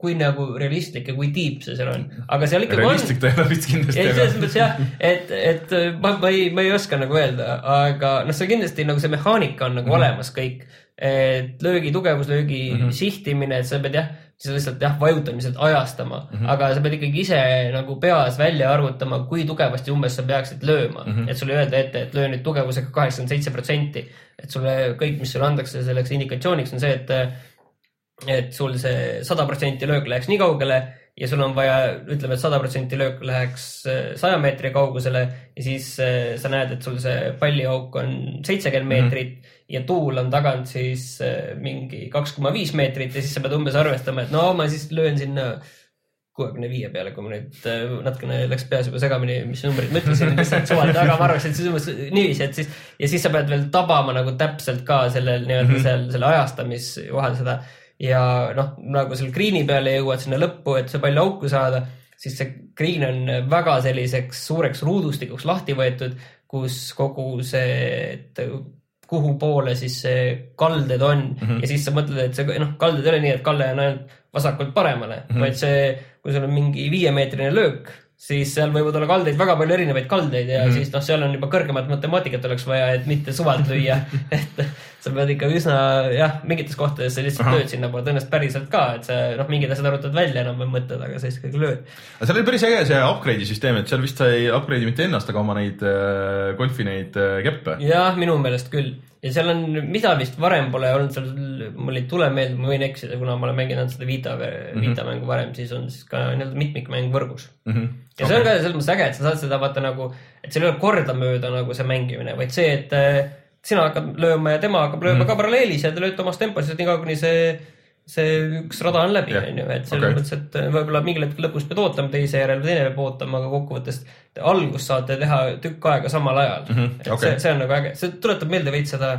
kui nagu realistlik ja kui tiip see seal on, aga seal ikkagi on realistlik ta ei ole vist kindlasti ei, selles mõttes jah, et, et ma, ma ei, ma ei oska nagu öelda, aga noh, see kindlasti nagu see mehaanika on nagu mm. -hmm. olemas kõik. et löögi tugevus, löögi mm. -hmm. sihtimine, et sa pead jah, sa lihtsalt jah, vajutamised ajastama mm. -hmm. aga sa pead ikkagi ise nagu peas välja arvutama, kui tugevasti umbes sa peaksid lööma mm. -hmm. et sulle öelda ette, et löö nüüd tugevusega kaheksakümmend seitse protsenti. et sulle kõik, mis sulle antakse selleks indikatsiooniks on see, et et sul see sada protsenti löök läheks nii kaugele ja sul on vaja, ütleme, et sada protsenti löök läheks äh, saja meetri kaugusele ja siis äh, sa näed, et sul see palliauk on seitsekümmend meetrit ja tuul on tagant siis äh, mingi kaks koma viis meetrit ja siis sa pead umbes arvestama, et no ma siis löön sinna kuuekümne viie peale, kui ma nüüd natukene läks peas juba segamini, mis numbrid ma ütlesin, lihtsalt suvalt, aga ma arvasin, et siis umbes niiviisi, et siis ja siis sa pead veel tabama nagu täpselt ka sellel nii-öelda mm Mhm. -hmm. seal selle ajastamis vahel seda ja noh, nagu seal green'i peale jõuad sinna lõppu, et see pall auku saada, siis see green on väga selliseks suureks ruudustikuks lahti võetud, kus kogu see, et kuhu poole siis see kalded on mm -hmm. ja siis sa mõtled, et see noh, kalded ei ole nii, et kalle on ainult vasakult paremale mm, -hmm. vaid see, kui sul on mingi viiemeetrine löök, siis seal võivad olla kaldeid väga palju erinevaid kaldeid ja mm -hmm. siis noh, seal on juba kõrgemat matemaatikat oleks vaja, et mitte suvalt lüüa. *laughs* et sa pead ikka üsna jah, mingites kohtades sa lihtsalt Ahah. lööd sinnapoole, tõenäoliselt päriselt ka, et sa noh, mingid asjad arvutad välja enam-vähem mõtted, aga sa ikkagi lööd. aga seal oli päris äge see upgrade'i süsteem, et seal vist sai upgrade'i mitte ennast, aga oma neid äh, golfi neid äh, keppe. jah, minu meelest küll ja seal on, mida vist varem pole olnud, seal, mul ei tule meelde, ma võin eksida, kuna ma olen mänginud seda Vita, Vita mängu varem, siis on siis ka nii-öelda mitmikmäng võrgus. Mhm. ja see on ka selles mõttes äge, et sa saad seda vaata nagu, et seal ei ole kordamööda nagu see mängimine, vaid see, et äh, sina hakkad lööma ja tema hakkab lööma mm. ka paralleelis ja te lööte omas tempos, niikaua kuni see, see üks rada on läbi, onju, et selles okay. mõttes, et äh, võib-olla mingil hetkel lõpus pead ootama teise järel teine peab ootama, aga kokkuvõttes te algust saate teha tükk aega samal ajal mm. -hmm. et okei. see, see on nagu äge, see tuletab meelde veits seda,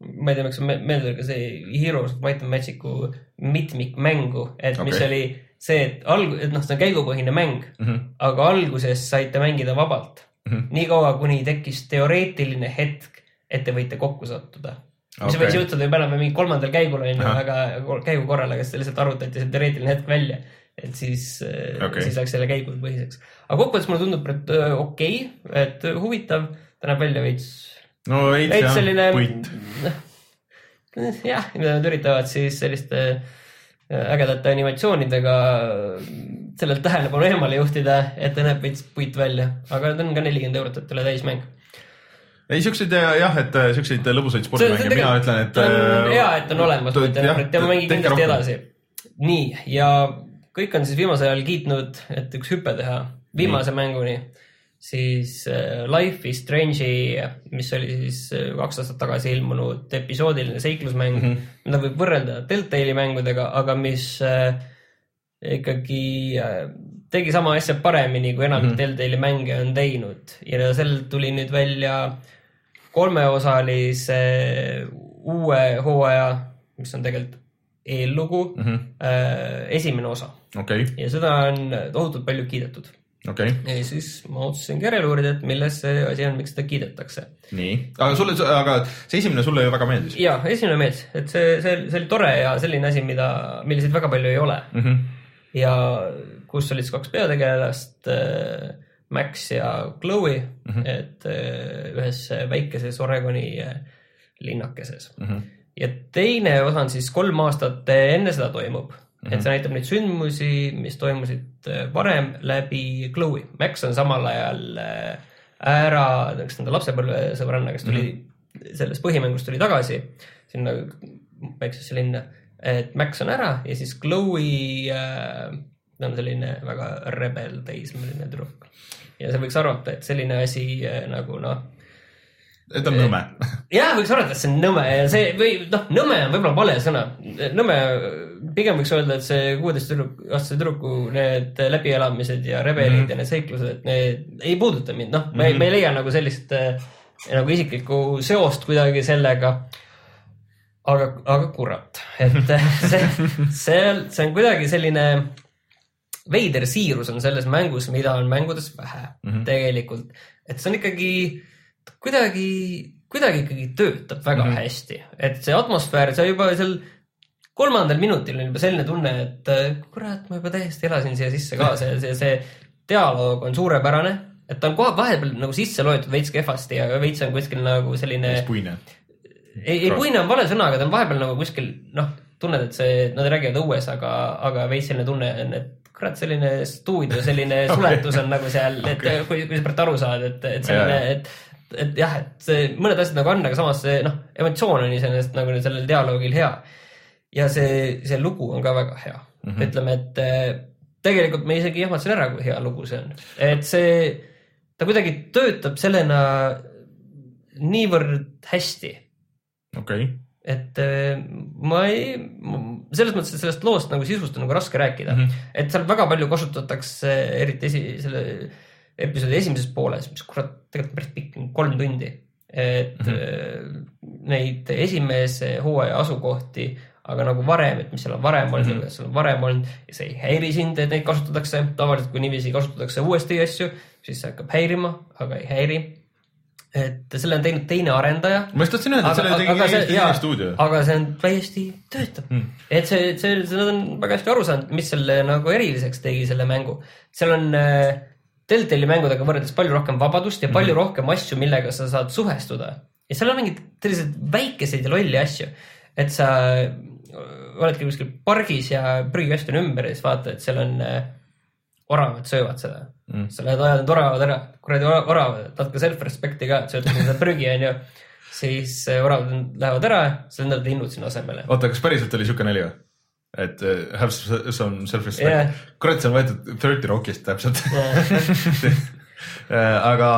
ma ei tea, miks me- meelde tuli, see Heroes of Might and Magic'u mitmikmängu, et mis Okei. oli see, et alg-, et noh, see on käigupõhine mäng mm. -hmm. aga alguses saite mängida vabalt mm. -hmm. niikaua, kuni tekkis teoreetiline hetk, et te võite kokku sattuda. mis Okei. võis juhtuda juba enam mingi kolmandal käigul on ju, aga käigu korral, aga siis lihtsalt arvutati see teoreetiline hetk välja. et siis Okei. okay., siis läks selle käigupõhiseks. aga kokkuvõttes mulle tundub, et äh, okei okay,, et huvitav, ta näeb välja veits no veits jah, selline puit., jah, nad üritavad siis selliste ägedate animatsioonidega sellelt tähelepanu eemale juhtida, et ta näeb veits puit välja, aga ta on ka nelikümmend eurot, et üle täismäng. Ei siukseid jah, et äh, siukseid lõbusaid spordimänge, mina ütlen, et. hea, et on olemas, ma ütlen, et ja ma mängin kindlasti edasi. nii, ja kõik on siis viimasel ajal kiitnud, et üks hüpe teha viimase nii. mänguni, siis äh, Life is Strange'i, mis oli siis äh, kaks aastat tagasi ilmunud episoodiline seiklusmäng mm, -hmm. mida võib võrrelda Deltali mängudega, aga mis äh, ikkagi äh, tegi sama asja paremini, kui enamik mm -hmm. Deltali mänge on teinud ja sellelt tuli nüüd välja kolmeosalise uue hooaja, mis on tegelikult eellugu mm. -hmm. esimene osa okei, ja seda on tohutult palju kiidetud. okei, ja siis ma otsustasingi järele uurida, et milles see asi on, miks seda kiidetakse. nii, aga sulle, aga see esimene sulle ju väga meeldis ja esimene meeldis, et see, see, see oli tore ja selline asi, mida, milliseid väga palju ei ole mm. -hmm. ja kus olid siis kaks peategelast, Max ja Chloe mm, -hmm. et äh, ühes väikeses Oregoni äh, linnakeses Mm -hmm. ja teine osa on siis kolm aastat enne seda toimub mm, -hmm. et see näitab neid sündmusi, mis toimusid äh, varem läbi Chloe. Max on samal ajal äh, ära, on ta lapsepõlvesõbranna, kes tuli mm -hmm. sellest põhimängus tuli tagasi sinna väiksesse linna, et Max on ära ja siis Chloe äh, on selline väga rebel teismeline tüdruk. ja sa võiks arvata, et selline asi äh, nagu noh et on nõme. jah, võiks arvata, et see on nõme ja see või noh, nõme on võib-olla vale sõna. nõme, pigem võiks öelda, et see kuueteist tüdruk, aastase tüdruku need läbielamised ja rebelid mm -hmm. ja need seiklused, need ei puuduta mind, noh, ma ei, ma ei leia nagu sellist äh, nagu isiklikku seost kuidagi sellega. aga, aga kurat, et *laughs* see, see, see on kuidagi selline veider siirus on selles mängus, mida on mängudes vähe mm -hmm. tegelikult, et see on ikkagi kuidagi, kuidagi ikkagi töötab väga mm -hmm. hästi, et see atmosfäär, sa juba seal kolmandal minutil on juba selline tunne, et äh, kurat, ma juba täiesti elasin siia sisse kaasa ja see, see dialoog on suurepärane, et ta on kohe vahepeal nagu sisse loetud veits kehvasti ja veits on kuskil nagu selline puine. ei, ei puine on vale sõna, aga ta on vahepeal nagu kuskil noh, tunned, et see, nad räägivad õues, aga, aga veits selline tunne on, et kurat, selline stuudio, selline *laughs* suletus on nagu seal, et Okei. kui, kui sa pärast aru saad, et, et selline, jaa. et, et jah, et see mõned asjad nagu on, aga samas see noh, emotsioon on iseenesest nagu sellel dialoogil hea. ja see, see lugu on ka väga hea mm, -hmm. ütleme, et eh, tegelikult ma isegi jahmatasin ära, kui hea lugu see on, et see, ta kuidagi töötab sellena niivõrd hästi okei, et äh, ma ei, selles mõttes, et sellest loost nagu sisust on nagu raske rääkida mm. -hmm. et seal väga palju kasutatakse, eriti esi, selle episoodi esimeses pooles, mis kurat, tegelikult päris pikk, kolm tundi. et mm. -hmm. neid esimese hooaja asukohti, aga nagu varem, et mis seal on varem olnud mm. -hmm. seal on varem olnud ja see ei häiri sind, et neid kasutatakse. tavaliselt, kui niiviisi kasutatakse uuesti asju, siis see hakkab häirima, aga ei häiri et selle on teinud teine arendaja ma just tahtsin öelda, et selle tegi Eesti teine stuudio. aga see on täiesti töötab mm.. et see, see, see, nad on väga hästi aru saanud, mis selle nagu eriliseks tegi, selle mängu. seal on äh, Deltali mängudega võrreldes palju rohkem vabadust ja palju mm rohkem asju, millega sa saad suhestuda. ja seal on mingeid selliseid väikeseid ja lolli asju, et sa äh, oledki kuskil pargis ja prügikast on ümber ja siis vaatad, et seal on äh, oravad söövad seda mm.. sa lähed ajad need oravad ära, kuradi ora- oravad, natuke self-respect'i ka, et sa ütled seda prügi onju. siis äh, oravad lähevad ära, sa lendad linnud sinna asemele. oota, kas päriselt oli siuke nali või? et uh, have some self-respect yeah.. kurat, see on võetud Thirty Rockist täpselt. *laughs* aga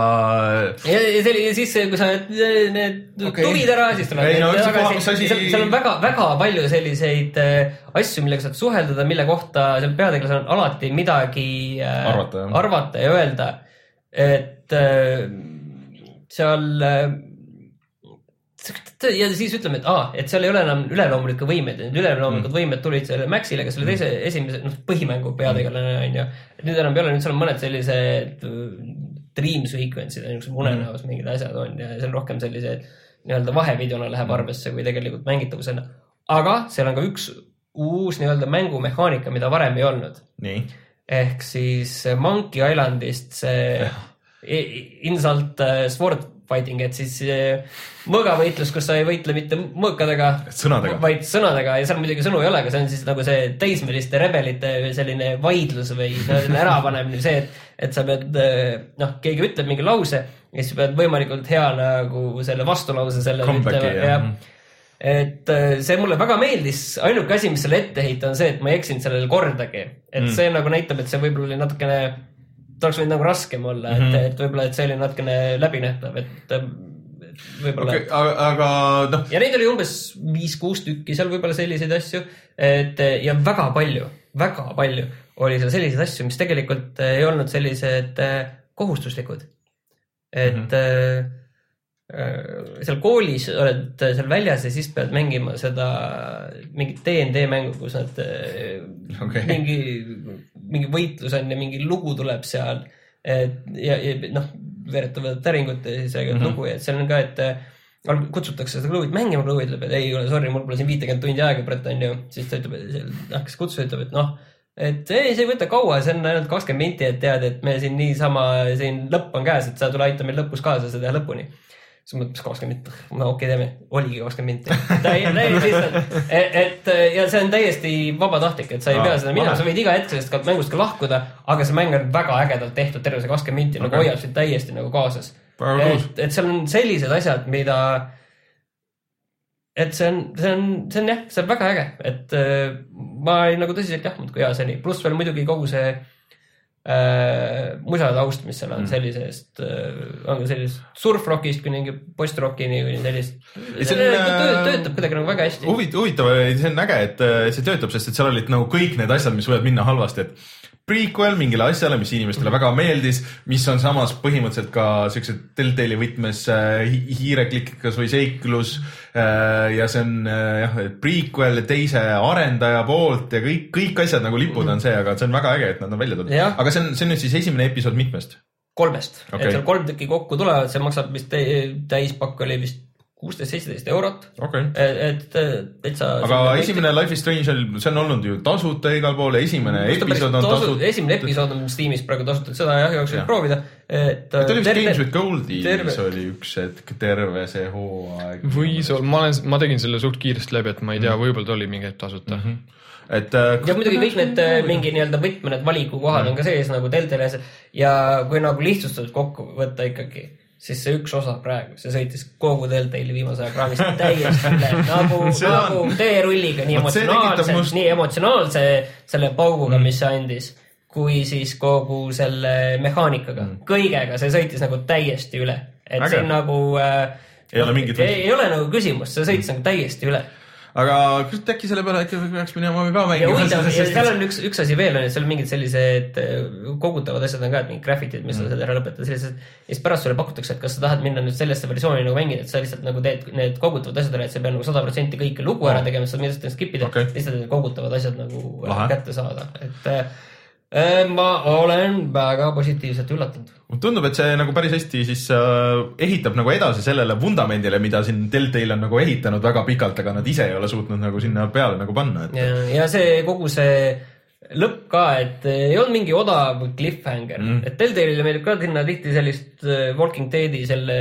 ja, ja see oli siis, kui sa need, need okay. tuvid ära, siis tuleb Ei, no see kohas asi- seal, seal on väga-väga palju selliseid äh, asju, millega saad suhelda, mille kohta seal peategelasel on alati midagi äh, Arvata, arvata ja öelda. et äh, seal äh, ja siis ütleme, et aa, et seal ei ole enam üleloomulikke võimeid, need üleloomulikud mm. võimed tulid selle Maxile, kes oli teise esimese, noh, põhimängu peategelane on ju. nüüd enam ei ole, nüüd seal on mõned sellised äh, dream sequence'id, niisugused unenäos mingid asjad on ja see on rohkem sellised nii-öelda vahevideona läheb arvesse kui tegelikult mängitavusena. aga seal on ka üks uus nii-öelda mängumehaanika, mida varem ei olnud. Ehk siis Monkey Islandist see insult äh, sword fighting, et siis äh, mõõgavõitlus, kus sa ei võitle mitte mõõkadega, vaid sõnadega ja seal muidugi sõnu ei ole, aga see on siis nagu see teismeliste rebelite selline vaidlus või *laughs* ärapanemine, see, et, et sa pead äh, noh, keegi ütleb mingi lause ja siis sa pead võimalikult hea nagu selle vastulause selle Comebacki, jah. jah et see mulle väga meeldis, ainuke asi, mis selle ette heita, on see, et ma ei eksinud sellele kordagi. et mm. see nagu näitab, et see võib-olla oli natukene, oleks võinud nagu raskem olla mm, -hmm. et, et võib-olla, et see oli natukene läbinähtav, et võib-olla okei, aga, aga noh, ja neid oli umbes viis-kuus tükki seal võib-olla selliseid asju, et ja väga palju, väga palju oli seal selliseid asju, mis tegelikult ei olnud sellised äh, kohustuslikud. et mm -hmm. Seal koolis oled seal väljas ja siis pead mängima seda mingit DnD mängu, kus nad äh, Okei. mingi, mingi võitlus on ja mingi lugu tuleb seal. et ja, ja noh, veeretavad täringut ja siis räägivad mm -hmm. lugu ja seal on ka, et äh, kutsutakse seda Chloe'd mängima, Chloe ütleb, et ei ole sorry, mul pole siin viitekümmet tundi aega praegu onju. siis ta ütleb, noh, kes kutsuja ütleb, et noh, et ei, see ei võta kaua, see on ainult kakskümmend minti, et tead, et me siin niisama, siin lõpp on käes, et sa tule aita meil lõpus kaasa seda teha lõpuni. Siis ma mõtlesin kakskümmend no okei okay,, teeme, oligi kakskümmend minti. täiesti lihtsalt, et ja see on täiesti vabatahtlik, et sa ei Aa, pea seda minema, sa võid iga hetk sellest ka- mängust ka lahkuda, aga see mäng on väga ägedalt tehtud, terve see kakskümmend minti nagu Okei. hoiab sind täiesti nagu kaasas. Et, et seal on sellised asjad, mida, et see on, see on, see on jah, see on väga äge, et äh, ma olin nagu tõsiselt jahmunud, kui hea see oli, pluss veel muidugi kogu see äh, musataust, mis seal on mm. sellisest äh,, on ka sellisest surfrockist kuni mingi post-rockini kuni sellist. See on, töö, äh, töötab kuidagi nagu väga hästi. huvitav, huvitav, see on äge, et äh, see töötab, sest et seal olid nagu kõik need asjad, mis võivad minna halvasti, et prequel mingile asjale, mis inimestele väga meeldis, mis on samas põhimõtteliselt ka siukse Telltale'i võtmes äh, hi- hiireklikkikas või seiklus. ja see on äh, jah, prequel teise arendaja poolt ja kõik, kõik asjad nagu lipud on see, aga see on väga äge, et nad on välja tulnud. Aga see on, see on nüüd siis esimene episood mitmest? kolmest okay., et seal kolm tükki kokku tulevad, see maksab vist tä- täispakk oli vist kuusteist, seitseteist eurot. okei okay. et, et täitsa. aga esimene Life is Strange see on olnud ju tasuta igal pool, esimene episood on tasuta. esimene episood on Steamis praegu tasuta, seda jah, Jah. juhuks proovida. et. ta oli vist Games with Goldis terve- oli üks hetk terve see hooaeg. võis olla, ma olen, ma tegin selle suht kiiresti läbi, et ma ei tea, võib-olla ta oli mingi hetk tasuta mm. -hmm. et äh, ja muidugi kõik need äh, mingi nii-öelda võtme, need valikukohad on ka sees nagu Deltali ja kui nagu lihtsustatult kokku võtta ikkagi, siis see üks osa praegu, see sõitis kogu Deltali viimase aja kraamist täiesti üle *laughs* nagu, See on- nagu teerulliga nii see emotsionaalse must-, nii emotsionaalse selle pauguga mm., mis see andis, kui siis kogu selle mehaanikaga mm., kõigega, see sõitis nagu täiesti üle, et Äge. siin nagu äh, Ei ole mingit ei, ei ole nagu küsimust, see sõitis nagu täiesti üle aga kurat äkki selle peale äkki peaks minema ka mängima. huvitav, seal on üks, üks asi veel on, et seal on mingid sellised äh, kogutavad asjad on ka, et mingid graffitid, mis Mm. sa saad ära lõpetada, sellised. ja siis pärast sulle pakutakse, et kas sa tahad minna nüüd sellesse versiooni nagu mängida, et sa lihtsalt nagu teed need kogutavad asjad ära, et sa ei pea nagu sada protsenti kõike lugu ära tegema, sa saad lihtsalt skip ida okay., lihtsalt need kogutavad asjad nagu Lahe. kätte saada, et. Äh, ma olen väga positiivselt üllatunud. tundub, et see nagu päris hästi siis äh, ehitab nagu edasi sellele vundamendile, mida siin Deltail on nagu ehitanud väga pikalt, aga nad ise ei ole suutnud nagu sinna peale nagu panna, et ja, ja see kogu see lõpp ka, et ei olnud mingi odav cliffhanger mm., et Telltale'ile meeldib ka sinna tihti sellist äh, Walking Deadi selle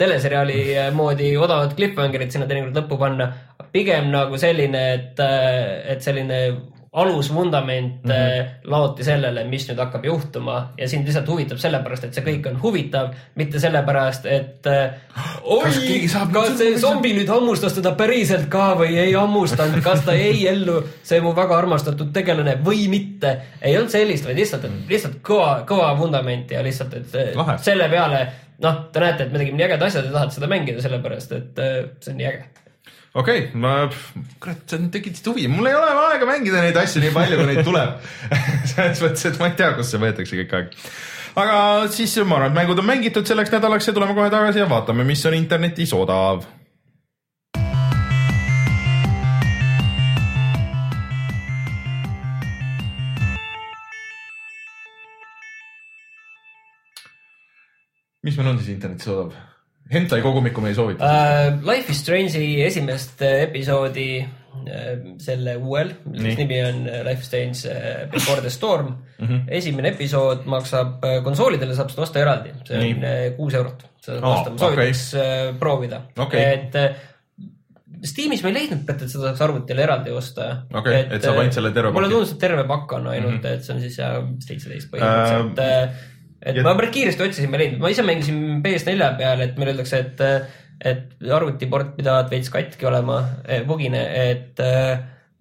teleseriaali äh, moodi odavat cliffhangerit sinna teinekord lõppu panna. pigem nagu selline, et, et selline alusvundament mm -hmm. laoti sellele, mis nüüd hakkab juhtuma ja sind lihtsalt huvitab sellepärast, et see kõik on huvitav, mitte sellepärast, et äh, oi Kas saab kas see zombi nüüd hammustas teda päriselt ka või ei hammustanud, kas ta jäi ellu, see mu väga armastatud tegelane või mitte. ei olnud sellist, vaid lihtsalt, lihtsalt kõva, kõva vundament ja lihtsalt, et Lahe. selle peale noh, te näete, et me tegime nii ägedad asjad ja tahate seda mängida, sellepärast et see on nii äge. Okei okay,, ma, kurat, sa tekitasid huvi, mul ei ole aega mängida neid asju nii palju, kui neid tuleb. *laughs* selles mõttes, et ma ei tea, kust see võetakse kõik aeg. aga siis ma arvan, et mängud on mängitud selleks nädalaks ja tuleme kohe tagasi ja vaatame, mis on internetis odav. mis meil on siis internetis odav? Hentai kogumikku me ei soovita Uh, Life is Strange'i esimest äh, episoodi uh, selle uuel, mis nimi on Life is Strange uh, Before the Storm mm. -hmm. esimene episood maksab uh, konsoolidele, saab seda osta eraldi, see on Nii. kuus eurot. seda Aa, osta, ma soovitaks uh, proovida Okei. et uh, Steamis ma ei leidnud, et seda saaks arvutile eraldi osta. Okei, et saab ainult selle terve mulle paki. tundus, et terve pakk on ainult mm. -hmm. et see on siis seitseteist põhimõtteliselt uh, et ja- ma päris kiiresti otsisin, ma ei leidnud, ma ise mängisin PS4 peal, et meile öeldakse, et, et arvutiport pidavat veits katki olema, bugine, et,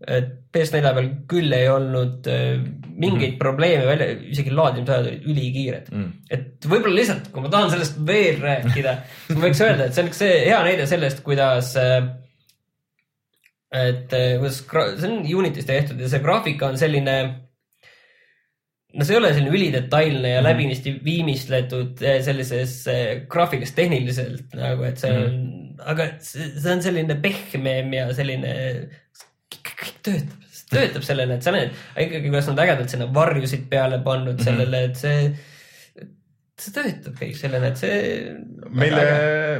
et PS4 peal küll ei olnud eh, mingeid mm -hmm. probleeme välja, isegi laadimisajad olid ülikiired Mm. mm.. et võib-olla lihtsalt, kui ma tahan sellest veel rääkida, siis ma võiks öelda, et see on üks hea näide sellest, kuidas äh, et eh, kuidas, see on Unity's tehtud ja see graafika on selline no see ei ole selline ülidetailne ja Mhm. läbinisti viimistletud eh, sellises eh, graafiliselt tehniliselt nagu, et see on mm, aga see, see on selline pehmem ja selline, kõik töötab, töötab sellele, et sa näed ikkagi, kuidas nad ägedalt sinna varjusid peale pannud mm sellele, et see, see töötab kõik sellele, et see. meile,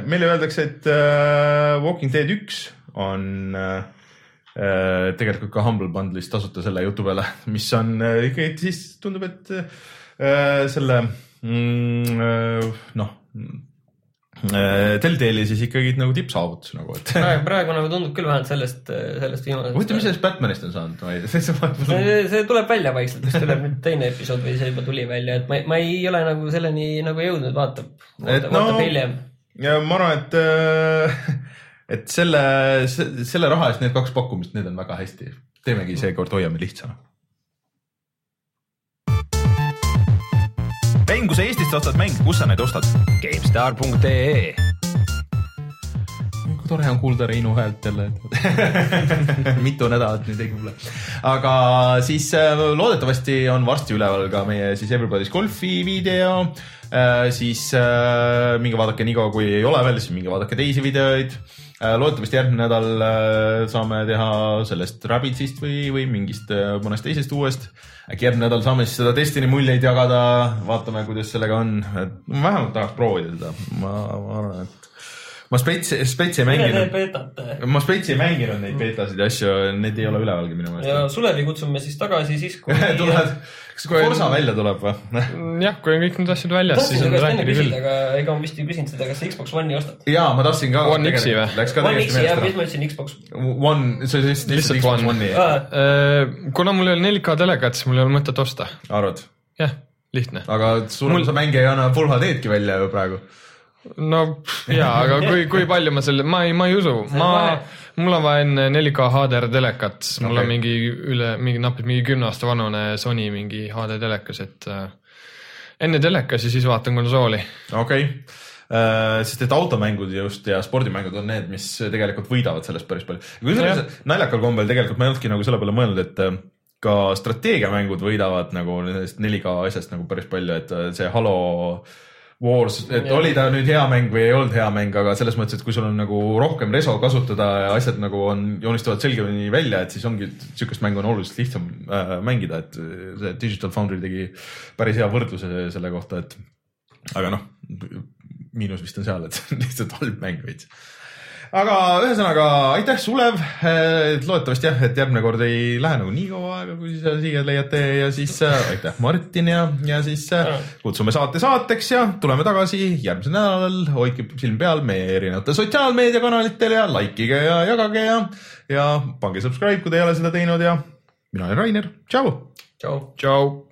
meile öeldakse, et äh, Walking Dead üks on äh, tegelikult ka Humble Bundle'is tasuta selle jutu peale, *laughs* mis on äh, ikkagi siis tundub, et äh, selle mm, äh, noh äh,, Telltale'i siis ikkagi nagu tippsaavutus nagu, et *laughs* praegu, praegu nagu tundub küll vähemalt sellest, sellest viimasest. huvitav, mis sellest Batmanist on saanud, tea, see, see tuleb välja vaikselt, vist tuleb nüüd teine episood või see juba tuli välja, et ma, ma ei ole nagu selleni nagu jõudnud, vaatab, vaatab, no- vaatab hiljem. ja ma arvan, et, *laughs* et selle, selle raha eest need kaks pakkumist, need on väga hästi. teemegi seekord, hoiame lihtsana. mäng, kui sa Eestist ostad mänge, kus sa neid ostad? GameStar.ee kui tore on kuulda Reinu häält jälle. *laughs* mitu nädalat nüüd ei kuule. aga siis äh, loodetavasti on varsti üleval ka meie siis Everybody's Golfi video. siis äh, minge vaadake kaua, kui ei ole veel, siis minge vaadake teisi videoid. loodetavasti järgmine nädal äh, saame teha sellest Rabbidsist või, või mingist äh, mõnest teisest uuest. äkki järgmine nädal saame siis seda Destiny muljeid jagada, vaatame, kuidas sellega on. ma vähemalt tahaks proovida seda, ma, ma arvan, et ma spets, spets ei mänginud, beetat. ma spets ei mänginud neid beetasid ja asju, need ei ole ülevalgi minu ja meelest. Sulevi kutsume siis tagasi siis, kui. *laughs* tulevad, kas Kui- Forsa välja tuleb või? *laughs* jah, kui on kõik need asjad väljas, siis on rääkida küll. aga ega ma vist ei küsinud seda, kas sa Xbox One'i ostad? ja ma tahtsin ka. One X-i või? Läks ka One X-i jah, mis ma ütlesin, Xbox. One, see oli lihtsalt Xbox One. One'i, Äh, kuna mul ei ole 4K telekat, siis mul ei ole mõtet osta. arvad? jah, lihtne. aga sul Mul- mul..., sa mänge ei anna full HD-dki välja ju praegu. No jaa, aga kui, kui palju ma selle, ma ei, ma ei usu, ma mul on vaja enne 4K HDR telekat, mul Okei. on mingi üle, mingi napilt mingi kümne aasta vanune Sony mingi HD telekas, et äh, enne telekas ja siis vaatan konsooli. okei okay.. sest et automängud just ja spordimängud on need, mis tegelikult võidavad sellest päris palju. kusjuures naljakal kombel tegelikult ma ei olnudki nagu selle peale mõelnud, et äh, ka strateegiamängud võidavad nagu nendest 4K asjast nagu päris palju, et äh, see Halo, Wars, et Jah. oli ta nüüd hea mäng või ei olnud hea mäng, aga selles mõttes, et kui sul on nagu rohkem reso kasutada ja asjad nagu on, joonistuvad selgemini välja, et siis ongi sihukest mängu on oluliselt lihtsam äh, mängida, et see Digital Foundry tegi päris hea võrdluse selle kohta, et aga noh, miinus vist on seal, et see *laughs* on lihtsalt halb mäng veits aga ühesõnaga aitäh, Sulev. loodetavasti jah, et järgmine kord ei lähe nagu nii kaua aega, kui sa siia leiate ja siis äh, aitäh, Martin ja, ja siis äh, kutsume saate saateks ja tuleme tagasi järgmisel nädalal. hoidke silm peal meie erinevatel sotsiaalmeediakanalitel ja likeige ja jagage ja, ja pange subscribe, kui te ei ole seda teinud ja mina olen Rainer, tšau. tšau. tšau.